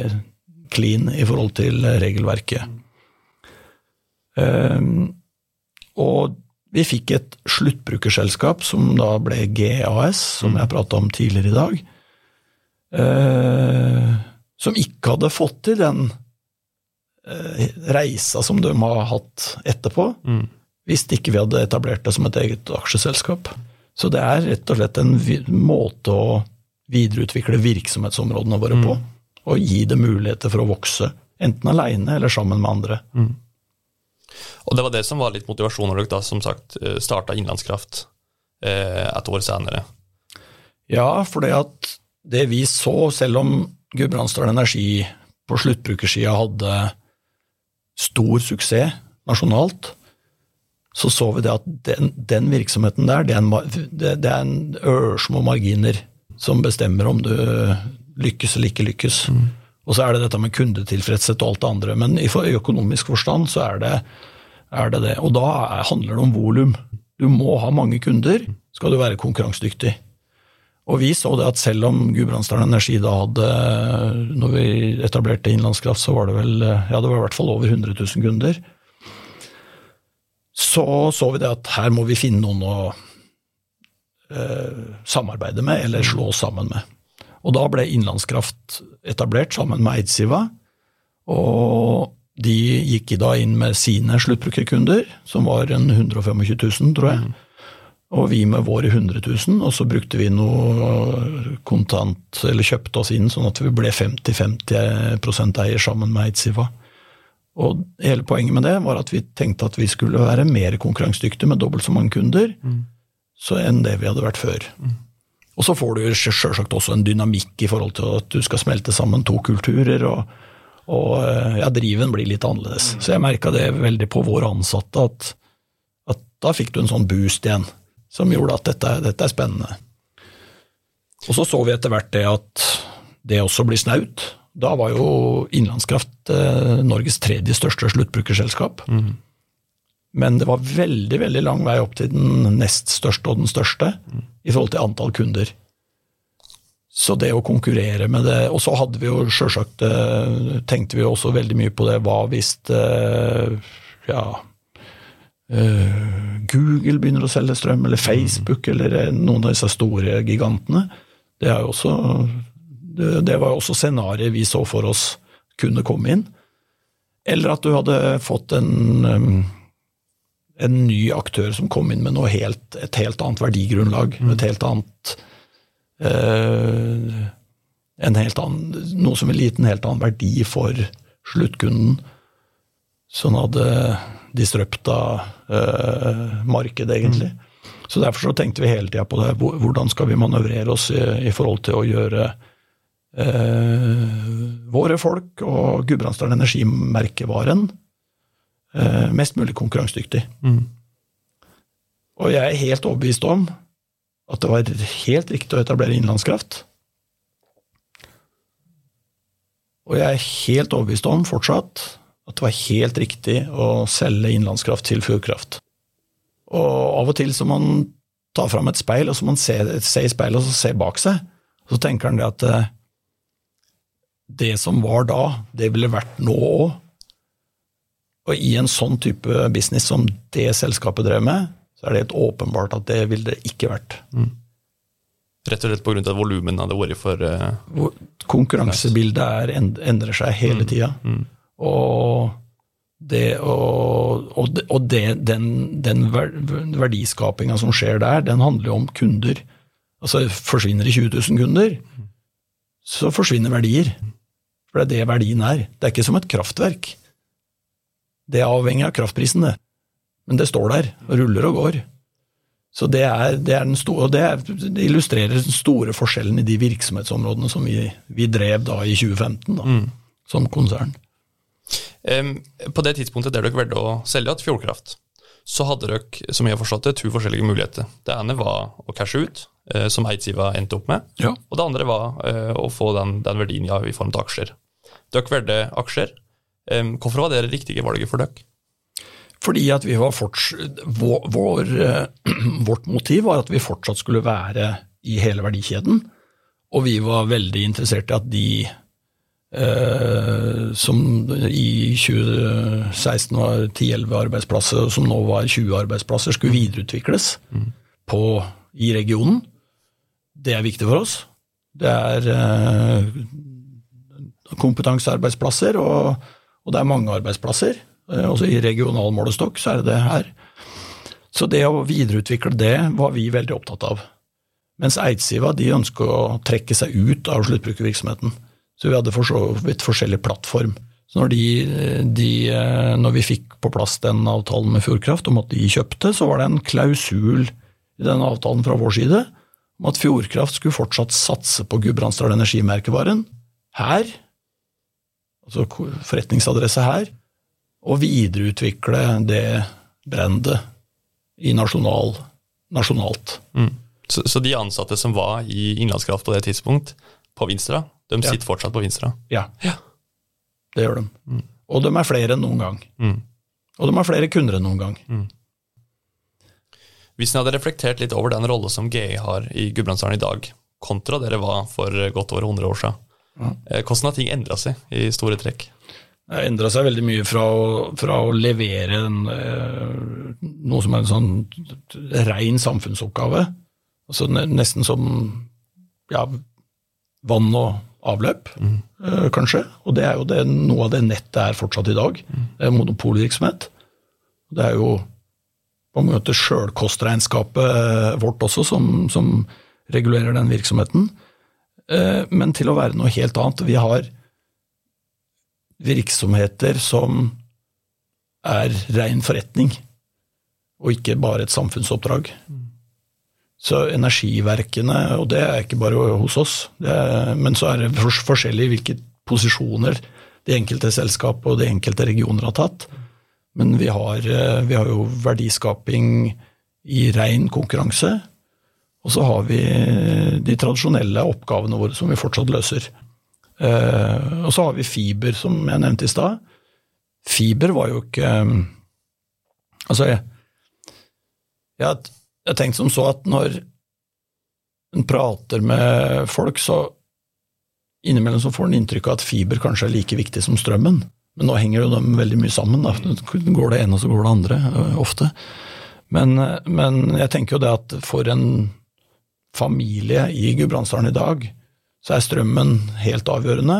clean i forhold til regelverket. Um, og vi fikk et sluttbrukerselskap som da ble GAS, som jeg prata om tidligere i dag, eh, som ikke hadde fått til den eh, reisa som de har hatt etterpå, mm. hvis ikke vi hadde etablert det som et eget aksjeselskap. Så det er rett og slett en måte å videreutvikle virksomhetsområdene våre på, mm. og gi det muligheter for å vokse, enten aleine eller sammen med andre. Mm. Og det var det som var litt motivasjonen når dere som sagt eh, starta Innlandskraft eh, et år senere. Ja, for det at det vi så, selv om Gudbrandsdal Energi på sluttbrukersida hadde stor suksess nasjonalt, så så vi det at den, den virksomheten der, det er, en, det, det er en ørsmå marginer som bestemmer om du lykkes eller ikke lykkes. Mm. Og så er det dette med kundetilfredshet og alt det andre. Men i økonomisk forstand så er det er det det. Og da handler det om volum. Du må ha mange kunder skal du være konkurransedyktig. Og vi så det at selv om Gudbrandsdalen Energi da hadde Når vi etablerte Innlandskraft, så var det vel ja det var i hvert fall over 100 000 kunder. Så så vi det at her må vi finne noen å eh, samarbeide med, eller slå oss sammen med. Og da ble Innlandskraft etablert sammen med Eidsiva. Og de gikk da inn med sine sluttbrukerkunder, som var en 125 000, tror jeg. Mm. Og vi med våre 100 000, og så brukte vi noe kontant, eller kjøpte oss inn sånn at vi ble 50-50 eier sammen med Eidsiva. Og hele poenget med det var at vi tenkte at vi skulle være mer konkurransedyktige med dobbelt så mange kunder mm. enn det vi hadde vært før. Mm. Og så får du sjølsagt også en dynamikk i forhold til at du skal smelte sammen to kulturer. og og eh, ja, driven blir litt annerledes. Så jeg merka det veldig på våre ansatte, at, at, da fikk du en sånn boost igjen, som gjorde at dette, dette er spennende. Og så så vi etter hvert det at det også blir snaut. Da var jo Innlandskraft eh, Norges tredje største sluttbrukerselskap. Mm. Men det var veldig veldig lang vei opp til den nest største og den største mm. i forhold til antall kunder. Så det å konkurrere med det Og så hadde vi jo sjølsagt eh, Tenkte vi også veldig mye på det. Hva hvis eh, ja, Google begynner å selge strøm, eller Facebook, eller noen av disse store gigantene? Det, er jo også, det, var jo også scenarioet vi så for oss kunne komme inn. Eller at du hadde fått en en ny aktør som kom inn med helt, et helt annet verdigrunnlag. Mm. Et helt annet Eh, en helt annen, noe som ville gitt en helt annen verdi for sluttkunden. Sånn hadde disrupta uh, marked, egentlig. Mm. Så Derfor så tenkte vi hele tida på det. Hvordan skal vi manøvrere oss i, i forhold til å gjøre uh, våre folk og Gudbrandsdalen Energi-merkevaren uh, mest mulig konkurransedyktig. Mm. Og jeg er helt overbevist om at det var helt riktig å etablere innenlandskraft. Og jeg er helt overbevist om fortsatt at det var helt riktig å selge innlandskraft til Fjordkraft. Og av og til så man tar fram et speil, og så man ser, se, i speilet og så ser bak seg. Så tenker han det at eh, det som var da, det ville vært nå òg. Og i en sånn type business som det selskapet drev med, så er det helt åpenbart at det ville det ikke vært. Mm. Rett og slett pga. volumen hadde vært for uh, Konkurransebildet er, endrer seg hele tida. Og, det, og, og, det, og det, den, den verdiskapinga som skjer der, den handler jo om kunder. Altså Forsvinner det 20 000 kunder, så forsvinner verdier. For det er det verdien er. Det er ikke som et kraftverk. Det er avhengig av kraftprisen, det. Men det står der og ruller og går. Så det, er, det, er den store, det, er, illustrerer den store forskjellen i de virksomhetsområdene som vi, vi drev da i 2015 da, som konsern. På det tidspunktet der dere valgte å selge igjen Fjordkraft, så hadde dere, som jeg har forstått det, to forskjellige muligheter. Det ene var å cashe ut, eh, som Eidsiva endte opp med. Ja. Og det andre var eh, å få den, den verdien ja, i form av aksjer. Dere valgte aksjer. Hvorfor var det det riktige valget for dere? Fordi at vi var forts, vår, vår, eh, vårt motiv var at vi fortsatt skulle være i hele verdikjeden, og vi var veldig interessert i at de eh, som i 2016 var 10-11 arbeidsplasser, som nå var 20 arbeidsplasser, skulle videreutvikles på, i regionen. Det er viktig for oss. Det er eh, kompetansearbeidsplasser, og, og det er mange arbeidsplasser. Eh, Også i regional målestokk så er det det her. Så det å videreutvikle det var vi veldig opptatt av. Mens Eidsiva de ønsker å trekke seg ut av sluttbrukervirksomheten. Så vi hadde for så vidt forskjellig plattform. Så når, de, de, eh, når vi fikk på plass den avtalen med Fjordkraft om at de kjøpte, så var det en klausul i den avtalen fra vår side om at Fjordkraft skulle fortsatt satse på Gudbrandsdal Energimerkevaren her, altså forretningsadresse her, og videreutvikle det brandet i nasjonal, nasjonalt. Så, så de ansatte som var i Innlandskraft på det tidspunkt, på Vinstra, de sitter fortsatt på Vinstra? Ja, Ja. det gjør de. Og de er flere enn noen gang. Mm. Og de har flere kunder enn noen gang. Hvis en hadde reflektert litt over den rolle som GI har i Gudbrandsdalen i dag, kontra det det var for godt over 100 år siden, mm. hvordan har ting endra seg i store trekk? Det har endra seg veldig mye fra å, fra å levere en, eh, noe som er en sånn rein samfunnsoppgave, altså nesten som ja, vann og avløp, eh, kanskje. Og det er jo det, noe av det nettet er fortsatt i dag. Det er monopolvirksomhet. Det er jo på en måte sjølkostregnskapet eh, vårt også som, som regulerer den virksomheten. Eh, Men til å være noe helt annet. Vi har virksomheter som er rein forretning, og ikke bare et samfunnsoppdrag. Så energiverkene, og det er ikke bare hos oss, er, men så er det fors- forskjellig hvilke posisjoner de enkelte selskapet og de enkelte regioner har tatt. Men vi har, eh, vi har jo verdiskaping i rein konkurranse, og så har vi de tradisjonelle oppgavene våre som vi fortsatt løser. Eh, og så har vi fiber, som jeg nevnte i stad. Fiber var jo ikke Altså, jeg, jeg, jeg tenkte som så at når en prater med folk, så innimellom så får en inntrykk av at fiber kanskje er like viktig som strømmen. Men nå henger jo de veldig mye sammen. Da. Går det ene, så går det andre, ofte. Men, eh, men jeg tenker jo det at for en familie i Gudbrandsdalen i dag, så er strømmen helt avgjørende.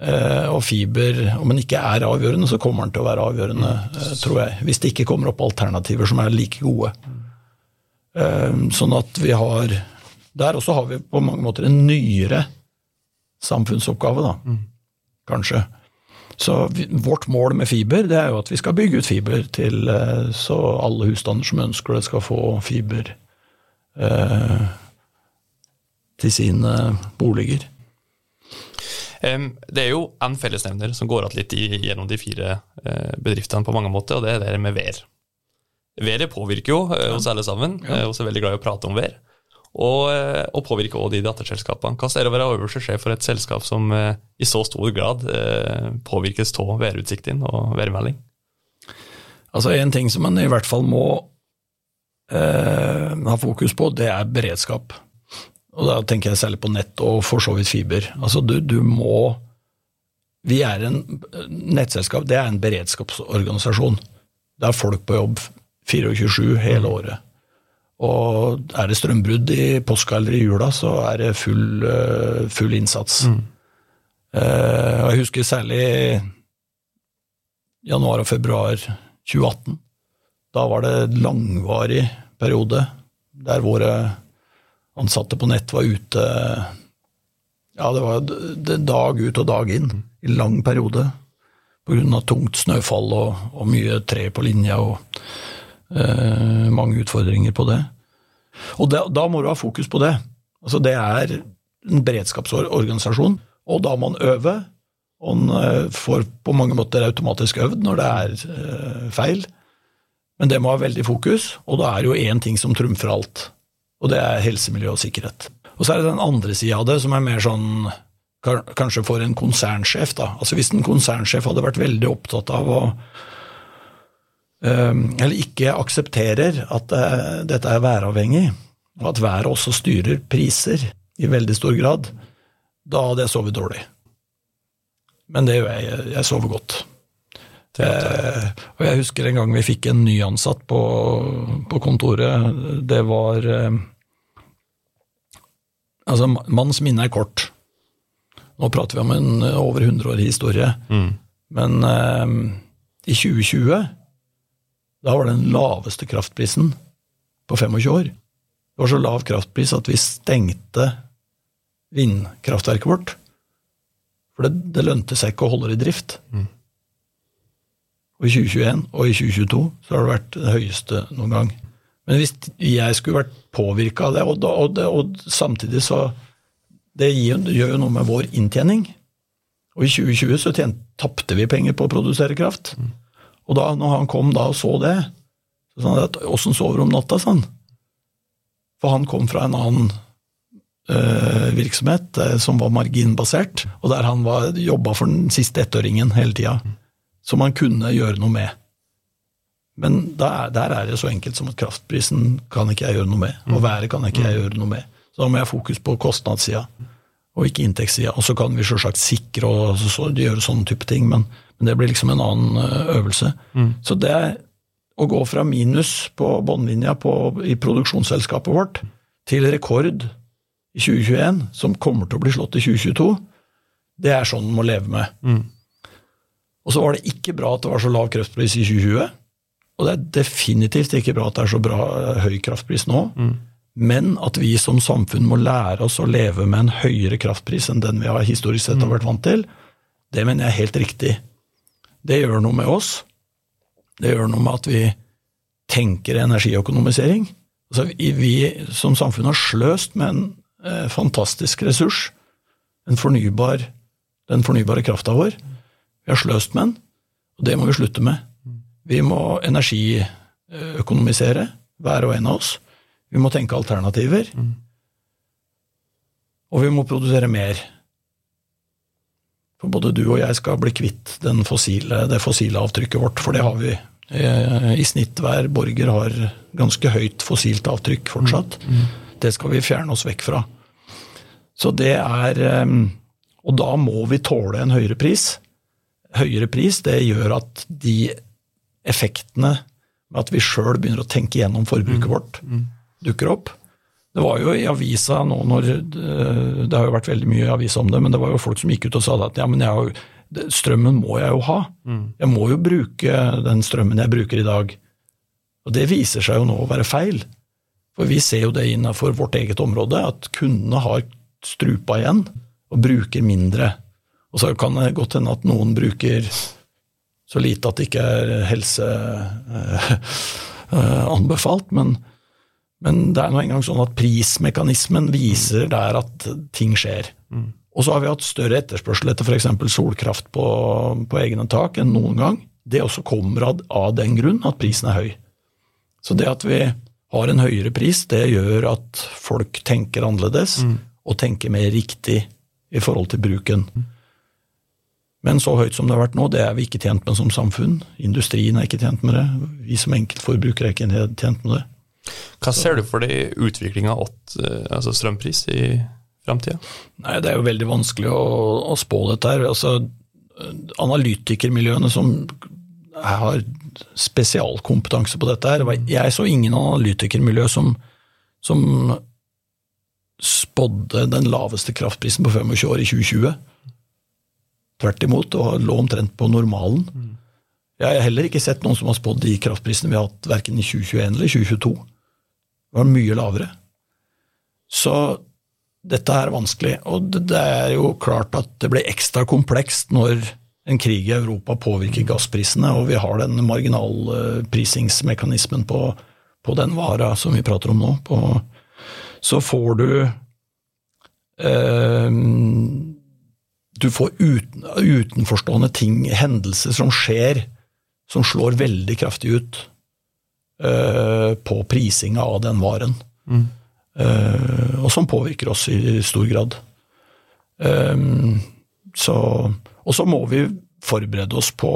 Eh, og fiber, om den ikke er avgjørende, så kommer den til å være avgjørende, eh, tror jeg. Hvis det ikke kommer opp alternativer som er like gode. Eh, sånn at vi har Der også har vi på mange måter en nyere samfunnsoppgave, da. Kanskje. Så vi, vårt mål med fiber det er jo at vi skal bygge ut fiber til eh, så alle husstander som ønsker det, skal få fiber eh, til sine boliger. Det er jo en fellesnevner som går igjen litt i, gjennom de fire eh, bedriftene på mange måter, og det er det med vær. Været påvirker jo eh, oss alle sammen, vi og så er veldig glad i å prate om vær. Og, eh, og påvirker også de datterselskapene. Hva er det å være øverste sjef for et selskap som eh, i så stor grad eh, påvirkes av værutsiktene og værmelding? Altså En ting som man i hvert fall må eh, ha fokus på, det er beredskap. Og Da tenker jeg særlig på nett og for så vidt fiber. Altså du, du må Vi er en nettselskap, det er en beredskapsorganisasjon. Det er folk på jobb 24-7 hele året. Og er det strømbrudd i påska eller i jula, så er det full, eh, full innsats. Mm. og jeg husker særlig januar og februar 2018. Da var det langvarig periode der våre ansatte på nett var ute Ja, det var dag ut og dag inn i lang periode pga. tungt snøfall og, og mye tre på linja og eh, mange utfordringer på det. Og da, da må du ha fokus på det. Altså Det er en beredskapsorganisasjon, og da må man øve. Og man eh, får på mange måter automatisk øvd når det er eh, feil. Men det må ha veldig fokus, og da er det jo én ting som trumfer alt. Og det er helse, miljø og sikkerhet. Og så er det den andre sida av det, som er mer sånn kanskje for en konsernsjef. da. Altså Hvis en konsernsjef hadde vært veldig opptatt av å eh, Eller ikke aksepterer at eh, dette er væravhengig, og at været også styrer priser i veldig stor grad, da hadde jeg sovet dårlig. Men det gjør jeg. Jeg sover godt. Eh, og jeg husker en gang vi fikk en nyansatt på, på kontoret. Det var eh, Altså, manns minne er kort. Nå prater vi om en eh, over 100 år historie. Men eh, i 2020, da var det den laveste kraftprisen på 25 år. Det var så lav kraftpris at vi stengte vindkraftverket vårt. For det, det lønte seg ikke å holde det i drift. Og i 2021 og i 2022 så har det vært det høyeste noen gang. Men hvis jeg skulle vært påvirka av det, og, da- og, det, og samtidig så Det gir, det gjør jo noe med vår inntjening. Og i 2020 så tapte vi penger på å produsere kraft. Og da når han kom da og så det, så sa han at åssen sover du om natta, han. For han kom fra en annen eh, virksomhet eh, som var marginbasert, og der han var- jobba for den siste ettåringen hele tida. Som han kunne gjøre noe med. Men der, der er det så enkelt som at kraftprisen kan ikke jeg gjøre noe med, og været kan ikke jeg gjøre noe med. Så da må jeg fokus på kostnadssida, og ikke inntektssida. Og så kan vi selvsagt sikre og så, så, gjøre sånne type ting, men, men det blir liksom en annen øvelse. øvelse. Så det å gå fra minus på bunnlinja i produksjonsselskapet vårt til rekord i 2021, som kommer til å bli slått i 2022, det er sånn man må leve med. Og så var det ikke bra at det var så lav kraftpris i 2020. Og det er definitivt ikke bra at det er så bra eh, høy kraftpris nå. Men at vi som samfunn må lære oss å leve med en høyere kraftpris enn den vi har historisk sett har vært vant til, det mener jeg er helt riktig. Det gjør noe med oss. Det gjør noe med at vi tenker energiøkonomisering. Altså, vi, som samfunn har sløst med en eh, fantastisk ressurs, en fornybar, den fornybare krafta vår. Vi har sløst med den, og det må vi slutte med. Vi må energiøkonomisere, hver og en av oss. Vi må tenke alternativer. Og vi må produsere mer. For både du og jeg skal bli kvitt den fossile, det fossile avtrykket vårt, for det har vi. Eh, I snitt hver borger har ganske høyt fossilt avtrykk fortsatt. Det skal vi fjerne oss vekk fra. Så det er eh, Og da må vi tåle en høyere pris. Høyere pris, det gjør at de effektene med at vi sjøl begynner å tenke gjennom forbruket vårt, dukker opp. Det var jo i avisa nå når eh, Det har jo vært veldig mye i avisa om det, men det var jo folk som gikk ut og sa at ja, men jeg strømmen må jeg jo ha. Jeg må jo bruke den strømmen jeg bruker i dag. Og det viser seg jo nå å være feil. For vi ser jo det innenfor vårt eget område, at kundene har strupa igjen og bruker mindre. Og så kan det godt hende at noen bruker så lite at det ikke er helse anbefalt, men, men det er nå engang sånn at prismekanismen viser der at ting skjer. Og så har vi hatt større etterspørsel etter f.eks. solkraft på, på egne tak enn noen gang. Det også kommer av, av den grunn at prisen er høy. Så det at vi har en høyere pris, det gjør at folk tenker annerledes, og tenker mer riktig i forhold til bruken. Men så høyt som det har vært nå, det er vi ikke tjent med som samfunn. Industrien er ikke tjent med det. Vi som enkeltforbrukere er ikke tjent med det. Hva ser du for deg utviklinga av altså strømpris i framtida? Det er jo veldig vanskelig å, å spå dette her. Altså, analytikermiljøene som har spesialkompetanse på dette her Jeg så ingen analytikermiljø som som spådde den laveste kraftprisen på 25 år i 2020. Tvert imot, og lå omtrent på normalen. Jeg har heller ikke sett noen som har spådd de kraftprisene vi har hatt verken i 2021 eller 2022. Var mye lavere. Så dette er vanskelig. Og det er jo klart at det blir ekstra komplekst når en krig i Europa påvirker gassprisene, og vi har den marginalprisingsmekanismen på, på den vara som vi prater om nå. På, så får du eh, Du får uten, utenforstående ting, hendelser som skjer, som slår veldig kraftig ut eh, på prisinga av den varen. Mm. Uh, og som påvirker oss i stor grad. Um, så, og så må vi forberede oss på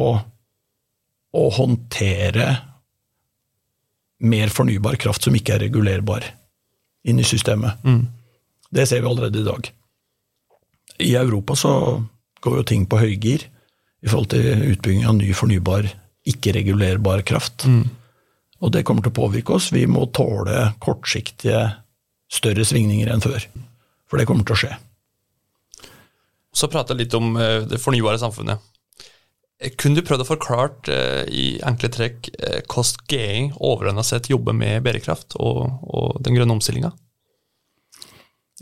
å håndtere mer fornybar kraft som ikke er regulerbar inn i systemet. Mm. Det ser vi allerede i dag. I Europa så går jo ting på høygir i forhold til utbygging av ny fornybar, ikke-regulerbar kraft. Mm. Og det kommer til å påvirke oss. Vi må tåle kortsiktige, større svingninger enn før. For det kommer til å skje. Så prate litt om eh, det fornybare samfunnet. Eh, kunne du prøvd å forklare eh, i enkle trekk hvordan GI overordna sett jobber med bærekraft og, og den grønne omstillinga?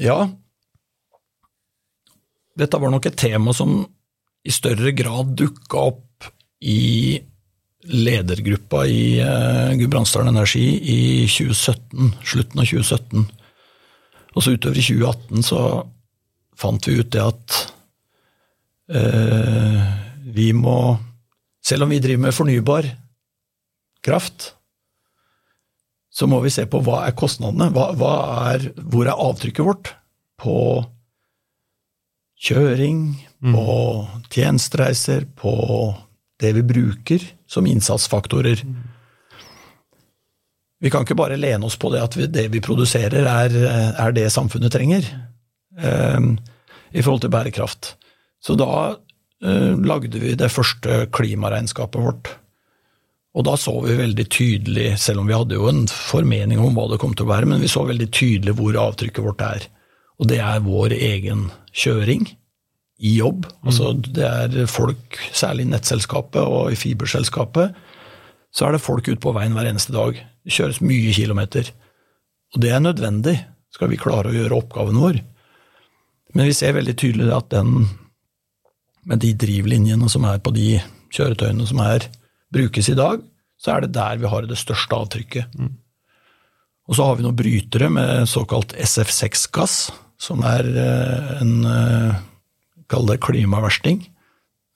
Ja, dette var nok et tema som i større grad dukka opp i ledergruppa i uh, Gudbrandsdalen Energi i 2017, slutten av 2017. Og så utover i 2018 så fant vi ut det at uh, vi må Selv om vi driver med fornybar kraft, så må vi se på hva er kostnadene, hva, hva er, hvor er avtrykket vårt på kjøring, mm. på tjenestereiser, på det vi bruker som innsatsfaktorer. Vi kan ikke bare lene oss på det at vi, det vi produserer, er, er, det samfunnet trenger um, i forhold til bærekraft. Så da uh, lagde vi det første klimaregnskapet vårt. Og da så vi veldig tydelig, selv om vi hadde jo en formening om hva det kom til å være, men vi så veldig tydelig hvor avtrykket vårt er. Og det er vår egen kjøring i jobb. Altså det er folk, særlig i nettselskapet og i fiberselskapet, så er det folk ute på veien hver eneste dag. Det kjøres mye kilometer. Og det er nødvendig, skal vi klare å gjøre oppgaven vår. Men vi ser veldig tydelig at den, med de drivlinjene som er på de kjøretøyene som er brukes i dag, så er det der vi har det største avtrykket. Mm. Og så har vi noen brytere med såkalt SF6-gass, som er eh, en eh, Kall det klimaversting.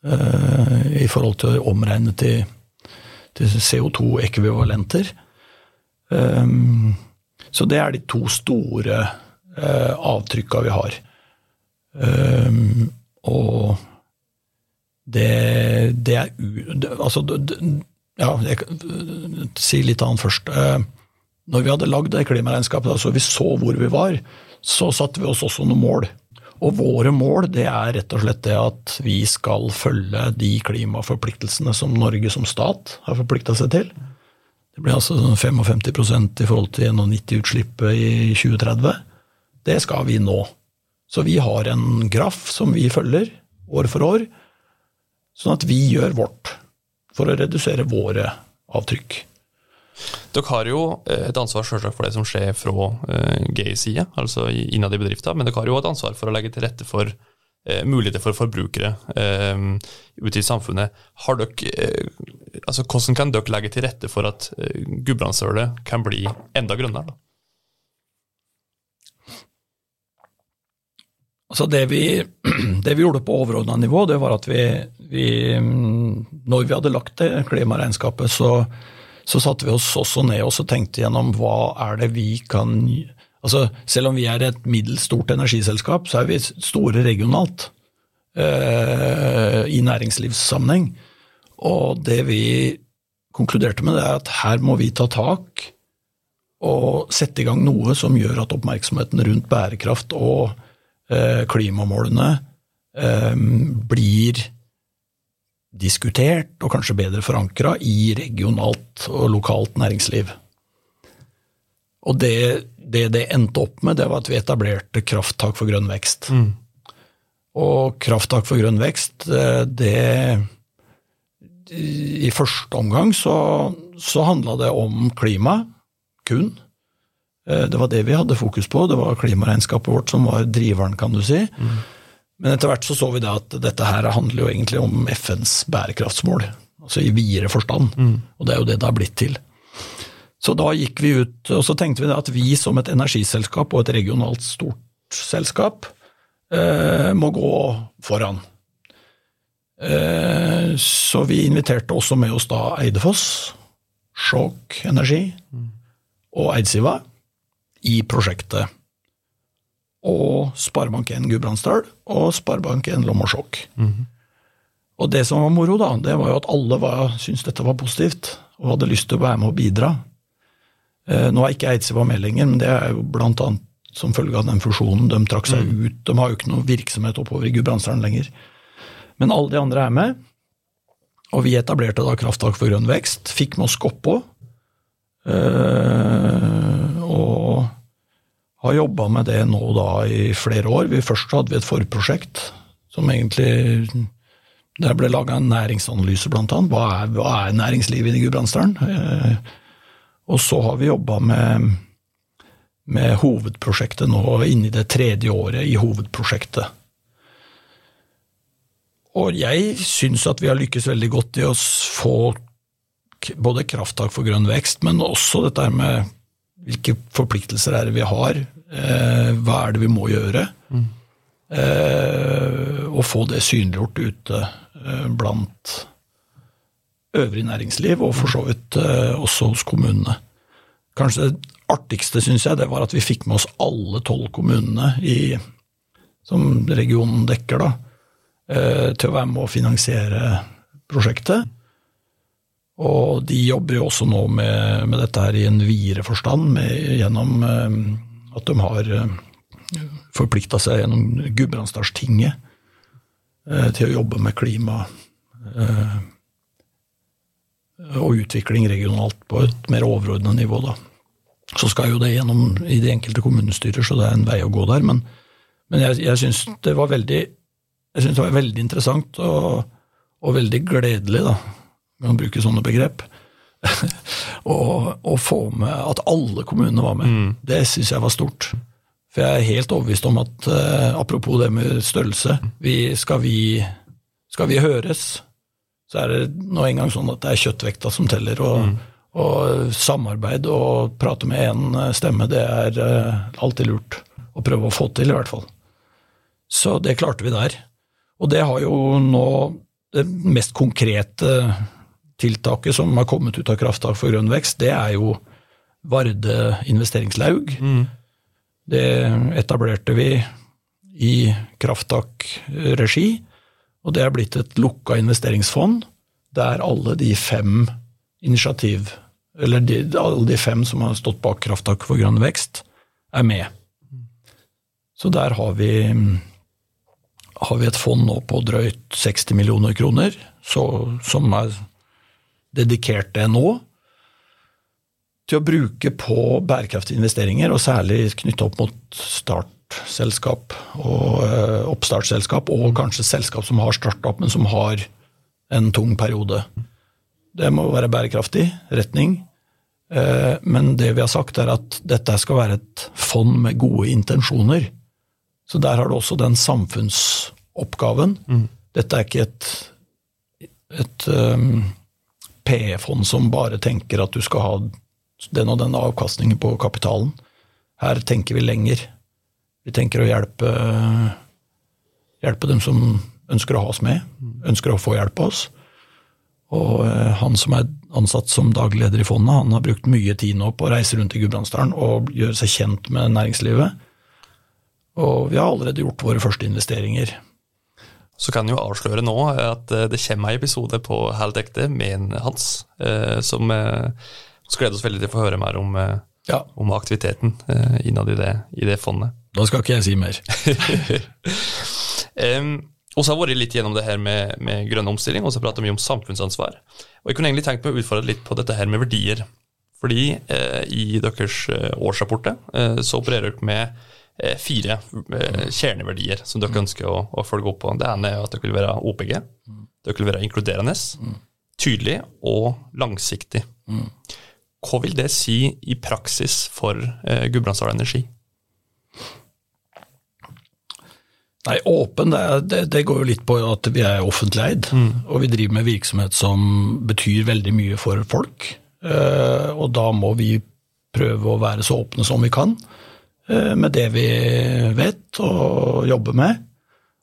Eh, I forhold til å omregne til, til CO2-ekvivalenter. Så det er de to store avtrykka vi har. Og det, det er Altså, ja, jeg sier litt annet først. Eh, når vi hadde lagd det klimaregnskapet, altså vi så hvor vi var, så satte vi oss også noen mål. Og våre mål det er rett og slett det at vi skal følge de klimaforpliktelsene som Norge som stat har forplikta seg til. Det blir altså 55% i forhold til 91-utslippet i 2030. Det skal vi nå. Så vi har en graf som vi følger år for år Sånn at vi gjør vårt for å redusere våre avtrykk. Dere har jo eh, et ansvar selvsagt for det som skjer fra uh, GI-sida, altså innad i bedriften, men dere har jo et ansvar for å legge til rette for uh, muligheter for forbrukere ute i samfunnet. Har dere, altså Hvordan kan dere legge til rette for at Gudbrandsdølet kan bli enda grønnere? Altså det vi, det vi gjorde på overordna nivå, det var at vi, vi, Når vi hadde lagt det klimaregnskapet, så, så satte vi oss også ned og tenkte gjennom hva er det vi kan altså Selv om vi er et middels stort energiselskap, så er vi store regionalt eh, i næringslivssammenheng. Og det vi konkluderte med, er at her må vi ta tak og sette i gang noe som gjør at oppmerksomheten rundt bærekraft og Eh, klimamålene eh, blir diskutert og kanskje bedre forankra i regionalt og lokalt næringsliv. Og det, det det endte opp med, det var at vi etablerte Krafttak for grønn vekst. Og Krafttak for grønn vekst, eh, det I første omgang så, så handla det om klima, kun. Eh, Det var det vi hadde fokus på, det var klimaregnskapet vårt som var driveren, kan du si. Men etter hvert så så vi da at dette her handler jo egentlig om FNs bærekraftsmål, altså i videre forstand. Og det er jo det det har blitt til. Så da gikk vi ut, og så tenkte vi da at vi som et energiselskap og et regionalt stort selskap eh, må gå foran. Eh, så vi inviterte også med oss da Eidefoss, Skjåk Energi og Eidsiva i prosjektet. Og Sparebank1 Gudbrandsdal og Sparebank1 Lom og -hmm. Og det som var moro, da, det var jo at alle var, syntes dette var positivt og hadde lyst til å være med og bidra. Eh, Nå er ikke Eidsiva med lenger, men det er jo blant annet som følge av den fusjonen. De trakk seg ut, de har jo ikke noe virksomhet oppover i Gudbrandsdalen lenger. Men alle de andre er med, og vi etablerte da Krafttak for grønn vekst. Fikk med oss Skoppå, eh, og har jobba med det nå da i flere år. Vi Først hadde vi et forprosjekt som egentlig Der ble laga en næringsanalyse, blant annet. Hva er, hva er næringslivet i Gudbrandsdalen? Eh, og så har vi jobba med, med hovedprosjektet nå, inne i det tredje året i hovedprosjektet. Og jeg syns at vi har lykkes veldig godt i å få både krafttak for grønn vekst, men også dette med hvilke forpliktelser er det vi har, eh, hva er det vi må gjøre, eh, og få det synliggjort ute eh, blant øvrig næringsliv, og for så vidt eh, også hos kommunene. Kanskje det artigste, syns jeg, det var at vi fikk med oss alle tolv kommunene i, som regionen dekker, da, eh, til å være med å finansiere prosjektet. Og de jobber jo også nå med, med dette her i en videre forstand, med, gjennom eh, at de har eh, forplikta seg gjennom Gudbrandsdalstinget eh, til å jobbe med klima eh, og utvikling regionalt på et mer overordna nivå. da. Så skal jo det gjennom i de enkelte kommunestyrer, så det er en vei å gå der. Men, men jeg, jeg syns det det var veldig interessant og, og veldig gledelig, da, kan bruke sånne begrep, å å få med at alle kommunene var med. Det syns jeg var stort. For jeg er helt overbevist om at, uh, apropos det med størrelse, vi, skal, vi, skal vi høres, så er det nå engang sånn at det er kjøttvekta som teller. Og, og samarbeid og prate med én stemme, det er uh, alltid lurt å prøve å få til, i hvert fall. Så det klarte vi der. Og det har jo nå det mest konkrete tiltaket som har kommet ut av Krafttak for grønn vekst, det er jo Varde investeringslaug. Det etablerte vi i Krafttak-regi, og det er blitt et lukka investeringsfond der alle de fem initiativ, eller de, alle de fem som har stått bak Krafttak for grønn vekst, er med. Så der har vi, har vi et fond nå på drøyt 60 millioner kroner, så, som er dedikert det nå, til å bruke på bærekraftige investeringer, og særlig knytta opp mot startselskap og eh, oppstartsselskap, og kanskje selskap som har starta opp, men som har en tung periode. Det må være bærekraftig retning. Eh, Men det vi har sagt, er at dette skal være et fond med gode intensjoner. Så der har du også den samfunnsoppgaven. Dette er ikke et, et um, PE-fond som bare tenker at du skal ha den og den avkastningen på kapitalen. Her tenker vi lenger. Vi tenker å hjelpe, hjelpe dem som ønsker å ha oss med, ønsker å få hjelp av oss. Og eh, han som er ansatt som daglig leder i fondet, han har brukt mye tid nå på å reise rundt i Gudbrandsdalen og gjøre seg kjent med næringslivet. Og vi har allerede gjort våre første investeringer. Så kan jeg jo avsløre nå at eh, det kommer en episode på Helt ekte med Hans, eh, som vi så gleder oss veldig til å få høre mer om, eh, Ja, om aktiviteten eh, innad i det, i det fondet. da skal ikke jeg si mer. Um, og så har jeg vært litt gjennom det her med, med grønn omstilling, og så prata mye om samfunnsansvar. Og jeg kunne egentlig tenkt meg å utfordre litt på dette her med verdier. Fordi eh, i deres eh, årsrapporter eh, så opererer dere med eh, fire eh, kjerneverdier som dere ønsker å, å følge opp på. Det ene er at dere vil være OPG. Dere vil være inkluderende, tydelig og langsiktig. Hva vil det si i praksis for eh, Gudbrandsdal Energi? Nei, Åpen det, det, det går jo litt på at vi er offentlig eid, og vi driver med virksomhet som betyr veldig mye for folk. Eh, og da må vi prøve å være så åpne som vi kan eh, med det vi vet og jobber med.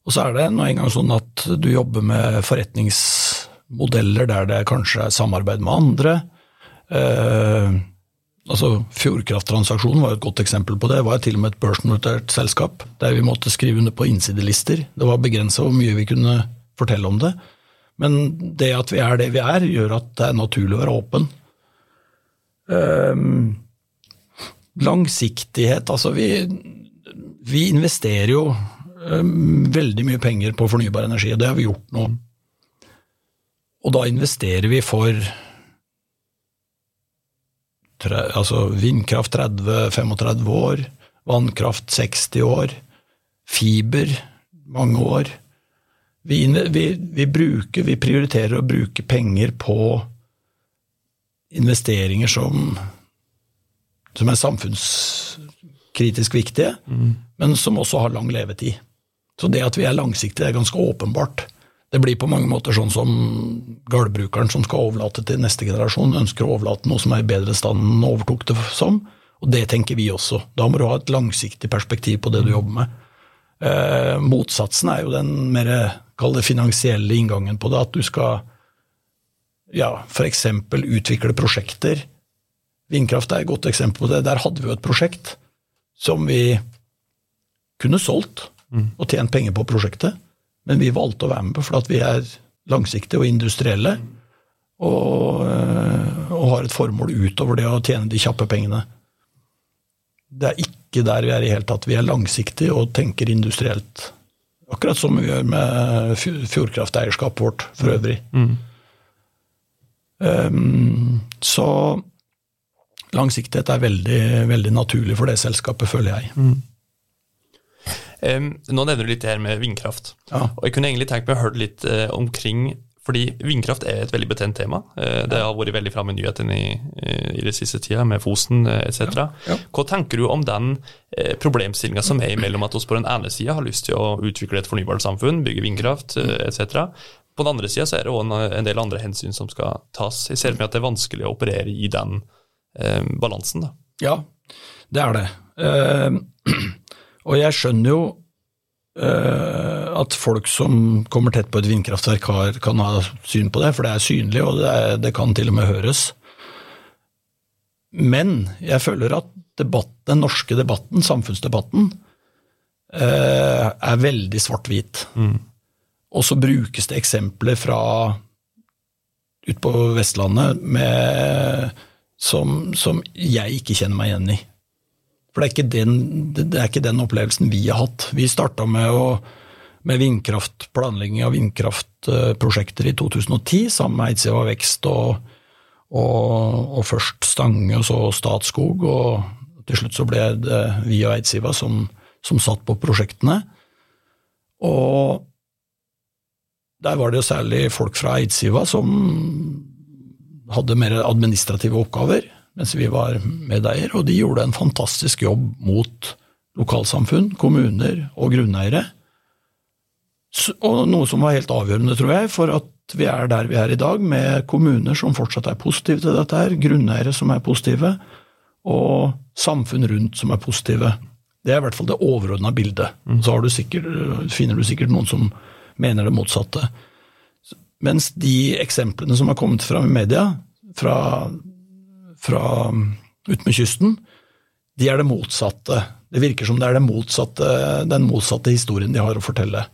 Og så er det nå engang sånn at du jobber med forretningsmodeller der det kanskje er samarbeid med andre. Eh, altså Fjordkrafttransaksjonen var et godt eksempel på det. Det var til og med et børsnotert selskap der vi måtte skrive under på innsidelister. Det var begrensa hvor mye vi kunne fortelle om det. Men det at vi er det vi er, gjør at det er naturlig å være åpen. Ehm, langsiktighet Altså, vi, vi investerer jo ehm, veldig mye penger på fornybar energi, og det har vi gjort nå. Og da investerer vi for altså vindkraft 30-35 år, vannkraft 60 år, fiber mange år. Vi, vi, vi bruker, vi prioriterer å bruke penger på investeringer som, som er samfunnskritisk viktige, men som også har lang levetid. Så det at vi er langsiktige, er ganske åpenbart. Det blir på mange måter sånn som gårdbrukeren som skal overlate til neste generasjon, ønsker å overlate noe som er i bedre stand enn den overtok det som. Og det tenker vi også. Da må du ha et langsiktig perspektiv på det du jobber med. Eh, motsatsen er jo den mer kall det finansielle inngangen på det, at du skal ja, f.eks. utvikle prosjekter. Vindkraft er et godt eksempel på det. Der hadde vi jo et prosjekt som vi kunne solgt og tjent penger på prosjektet, men vi valgte å være med på fordi vi er langsiktige og industrielle og, øh, og har et formål utover det å tjene de kjappe pengene. Det er ikke der vi er i hele tatt. Vi er langsiktige og tenker industrielt. Akkurat som vi gjør med fjordkrafteierskapet vårt for øvrig. Um, så langsiktighet er veldig, veldig naturlig for det selskapet, føler jeg. Em, nå nevner du litt det her med vindkraft. Ja. Og jeg kunne egentlig tenkt meg å høre litt uh, omkring fordi vindkraft er et veldig betent tema. Eh, det har vært veldig framme i nyhetene i, eh, i det siste tida, med Fosen etc. ja. Hva tenker du om den problemstillinga som er imellom at vi på den ene sida har lyst til å utvikle et fornybart samfunn, bygge vindkraft etc. På den andre sida er det òg en, en del andre hensyn som skal tas. Jeg ser for meg at det er vanskelig å operere i den eh, balansen. da. Ja, det er det. Eh, og jeg skjønner jo eh, at folk som kommer tett på et vindkraftverk, har, kan ha syn på det, for det er synlig, og det, er, det kan til og med høres. Men jeg føler at debatt, den norske debatten, samfunnsdebatten, eh, er veldig svart-hvit. Og så brukes det eksempler fra ut på Vestlandet med, som, som jeg ikke kjenner meg igjen i. For det er, den, det er ikke den opplevelsen vi har hatt. Vi starta med, med vindkraft, planlegging av vindkraftprosjekter i 2010 sammen med Eidsiva Vekst og, og, og først Stange og så Statskog. Og til slutt så ble det vi og Eidsiva som, som satt på prosjektene. Og der var det jo særlig folk fra Eidsiva som hadde mer administrative oppgaver, mens vi var medeier, og de gjorde en fantastisk jobb mot lokalsamfunn, kommuner og grunneiere. Og noe som var helt avgjørende, tror jeg, for at vi er der vi er i dag, med kommuner som fortsatt er positive til dette, her, grunneiere som er positive, og samfunn rundt som er positive. Det er i hvert fall det overordna bildet. Så har du sikkert, finner du sikkert noen som mener det motsatte. Mens de eksemplene som har kommet fram i media, fra, fra ut med kysten, de er det motsatte. Det virker som det er det motsatte, den motsatte historien de har å fortelle.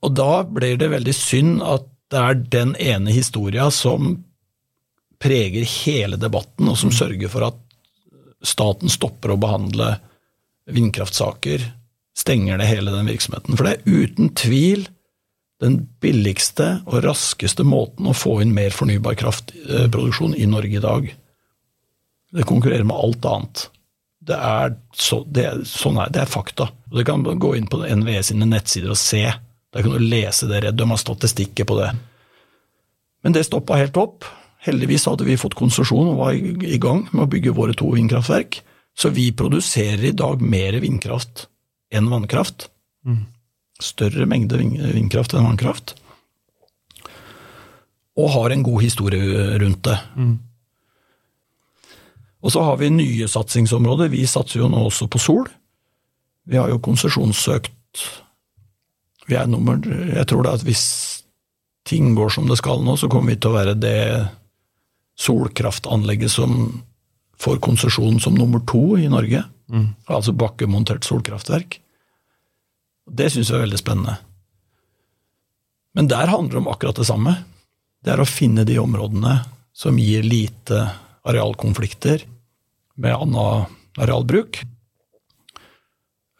Og da blir det veldig synd at det er den ene historia som preger hele debatten, og som sørger for at staten stopper å behandle vindkraftsaker, stenger ned hele den virksomheten. For det er uten tvil den billigste og raskeste måten å få inn mer fornybar kraftproduksjon i Norge i dag. Det konkurrerer med alt annet. Det er, så, det sånn er, det er fakta. Du kan gå inn på NVE sine nettsider og se. Der kan du lese det. De har statistikker på det. Men det stoppa helt opp. Heldigvis hadde vi fått konsesjon og var i gang med å bygge våre to vindkraftverk. Så vi produserer i dag mer vindkraft enn vannkraft. Mm. Større mengde vindkraft enn vannkraft. Og har en god historie rundt det. Mm. Og så har vi nye satsingsområder. Vi satser jo nå også på sol. Vi har jo konsesjonssøkt Vi er nummer Jeg tror det at hvis ting går som det skal nå, så kommer vi til å være det solkraftanlegget som får konsesjon som nummer to i Norge. Mm. Altså bakkemontert solkraftverk. Det syns jeg er veldig spennende. Men der handler det om akkurat det samme. Det er å finne de områdene som gir lite arealkonflikter med annen arealbruk.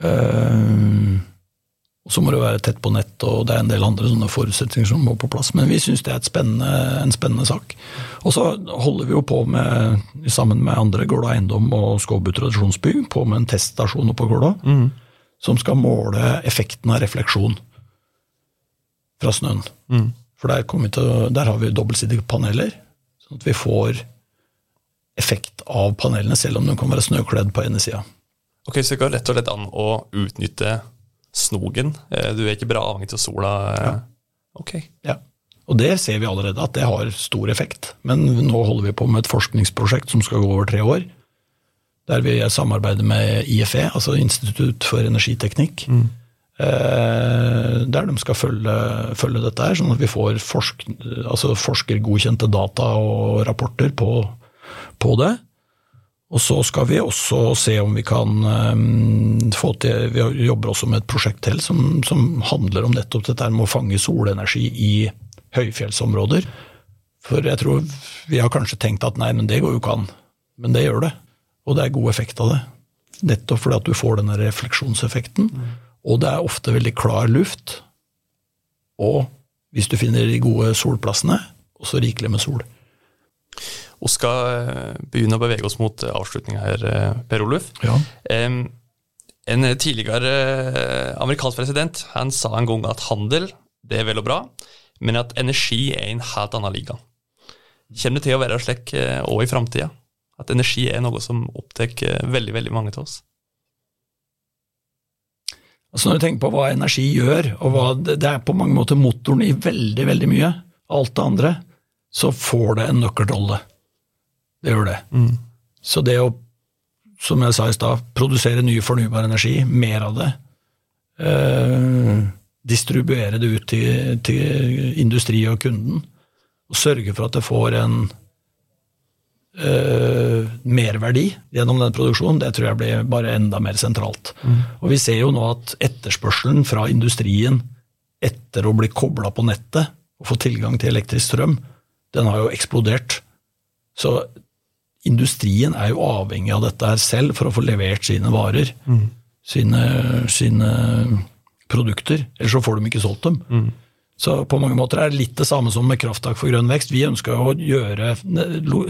Uh, og så må det være tett på nett, og det er en del andre sånne forutsetninger som må på plass. Men vi syns det er spennende, en spennende sak. Og så holder vi jo på med, sammen med andre, Gårda Eiendom og Skåbu Tradisjonsby, på med en teststasjon oppe på Gårda, mm. Som skal måle effekten av refleksjon fra snøen. Mm. For der, til, der, har vi dobbeltsidige paneler, sånn at vi får effekt av panelene, selv om de kan være snøkledd på ene sida. Ok, Så det går rett og slett an å utnytte snogen? Eh, du er ikke bare avhengig av sola? Eh? Ja. Ok. Ja. Og det ser vi allerede, at det har stor effekt. Men nå holder vi på med et forskningsprosjekt som skal gå over tre år. Der vi samarbeider med IFE, altså Institutt for energiteknikk. Mm. Eh, der de skal følge, følge, dette her, sånn at vi får forsk, altså forskergodkjente data og rapporter på på det. Og så skal vi også se om vi kan um, få til Vi jobber også med et prosjekt til som, som handler om nettopp dette med å fange solenergi i høyfjellsområder. For jeg tror vi har kanskje tenkt at nei, men det går jo ikke an. Men det gjør det. Og det er god effekt av det. Nettopp fordi at du får denne refleksjonseffekten. Mm. Og det er ofte veldig klar luft. Og hvis du finner de gode solplassene, også rikelig med sol. Vi skal eh, begynne å bevege oss mot avslutninga her, eh, Per Oluf. Ja. En tidligere eh, amerikansk president han sa en gang at handel det er vel og bra, men at energi er en helt annen liga. Kommer det til å være slik òg i framtida? At energi er noe som opptar veldig veldig mange av oss? Altså Når du tenker på hva energi gjør, og hva det er på mange måter motoren i veldig veldig mye, alt det andre, så får det en nøkkelrolle. Det gjør det. Mm. Så det å, som jeg sa i stad, produsere ny fornybar energi, mer av det, eh, distribuere det ut til, til, industri og kunden, og sørge for at det får en eh, merverdi gjennom den produksjonen, det tror jeg blir bare enda mer sentralt. Mm. Og vi ser jo nå at etterspørselen fra industrien etter å bli kobla på nettet og få tilgang til elektrisk strøm, den har jo eksplodert. Så industrien er jo avhengig av dette her selv for å få levert sine varer. Mm. Sine, sine, produkter. Ellers så får de ikke solgt dem. Mm. Så på mange måter er det litt det samme som med Krafttak for grønn vekst. Vi ønsker å gjøre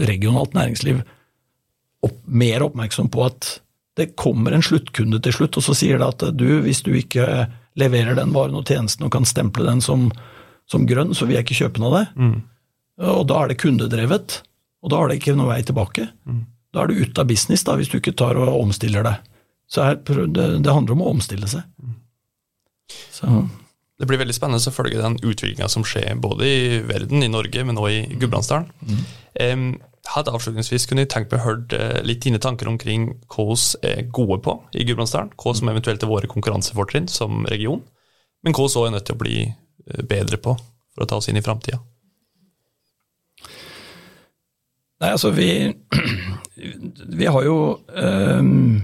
regionalt næringsliv opp, mer oppmerksom på at det kommer en sluttkunde til slutt, og så sier det at du, hvis du ikke leverer den varen og tjenesten og kan stemple den som, som grønn, så vil jeg ikke kjøpe den av det. Mm. Og da er det kundedrevet. Og da har det ikke noe vei tilbake. Mm. Da er du ute av business da, hvis du ikke tar og omstiller deg. Så her, det, det, handler om å omstille seg. Mm. Så. Det blir veldig spennende å følge den utviklinga som skjer både i verden, i Norge, men også i Gudbrandsdalen. Mm. Um, hadde avslutningsvis kunne jeg tenkt meg å høre eh, litt dine tanker omkring hva vi er gode på i Gudbrandsdalen. Hva som eventuelt er våre konkurransefortrinn som region, men hva vi er nødt til å bli eh, bedre på for å ta oss inn i framtida. Nei, altså vi Vi har jo um,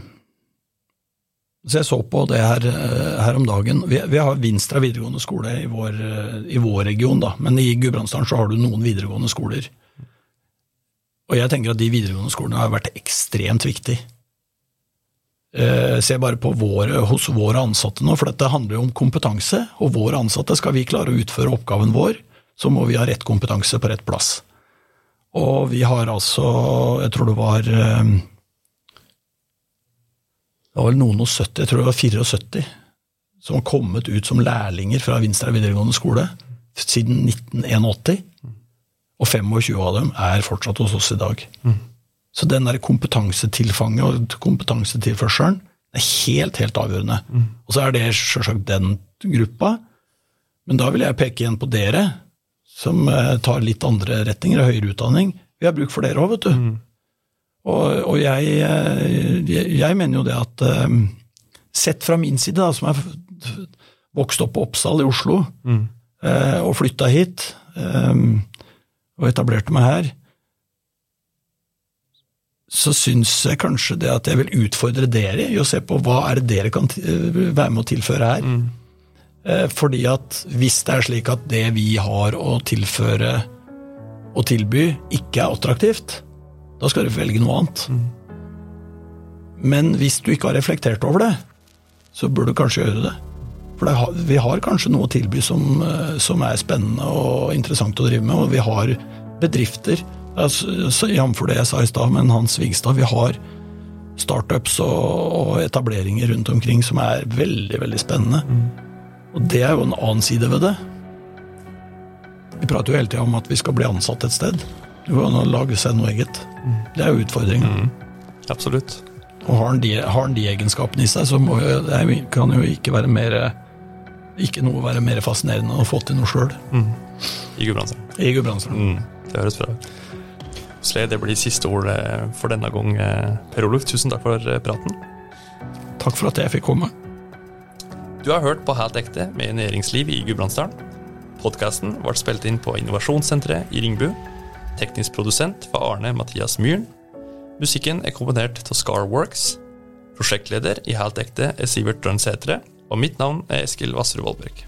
Så jeg så på det her, eh, her om dagen. Vi, vi, har Vinstra videregående skole i vår, eh, i vår region, da. Men i Gudbrandsdalen så har du noen videregående skoler. Og jeg tenker at de videregående skolene har vært ekstremt viktige. Eh, se bare på våre, hos våre ansatte nå, for dette handler jo om kompetanse. Og våre ansatte, skal vi klare å utføre oppgaven vår, så må vi ha rett kompetanse på rett plass. Og vi har altså, jeg tror det var Det var vel noen og 70, jeg tror det var 74, som har kommet ut som lærlinger fra Vinstra videregående skole siden 1981. Og 25 av dem er fortsatt hos oss i dag. Så den der kompetansetilfanget og kompetansetilførselen er helt, helt avgjørende. Og så er det selvsagt den gruppa. Men da vil jeg peke igjen på dere, som eh, tar litt andre retninger høyere utdanning. Vi har bruk for dere òg, vet du. Og, og jeg, eh, jeg, mener jo det at eh, Sett fra min side, da, som er vokst opp på Oppsal i Oslo, mm. og flytta hit, eh, og etablerte meg her, så syns jeg kanskje det at jeg vil utfordre dere i å se på hva er det dere kan være med å tilføre her. Mm. Fordi at hvis det er slik at det vi har å tilføre og tilby, ikke er attraktivt, da skal du velge noe annet. Men hvis du ikke har reflektert over det, så burde du kanskje gjøre det. For det vi har kanskje noe å tilby som, eh, som er spennende og interessant å drive med, og vi har bedrifter, altså, jf. det jeg sa i stad, men Hans Vigstad, vi har startups og, og etableringer rundt omkring som er veldig, veldig spennende. Og det er jo en annen side ved det. Vi prater jo hele tida om at vi skal bli ansatt et sted. Det går an å lage seg noe eget. Det er jo utfordringa. Absolutt. Og har han, de, har han de egenskapene i seg, så må jo, det kan jo ikke være mer ikke noe være mer fascinerende å få til noe sjøl I Gudbrandsdalen. i Gudbrandsdalen. Mm, det høres bra ut. Sle, det blir siste ordet for denne gang. eh, Per Oluf, tusen takk for eh, praten. Takk for at jeg fikk komme. Du har hørt på Helt ekte med næringsliv i Gudbrandsdalen. Podkasten ble spilt inn på Innovasjonssenteret i Ringbu. Teknisk produsent var Arne Mathias Myhren. Musikken er komponert av Scarworks. Prosjektleder i Helt ekte er Sivert Drønn Sætre. Og mitt navn er Eskil Vassrud Vollberg.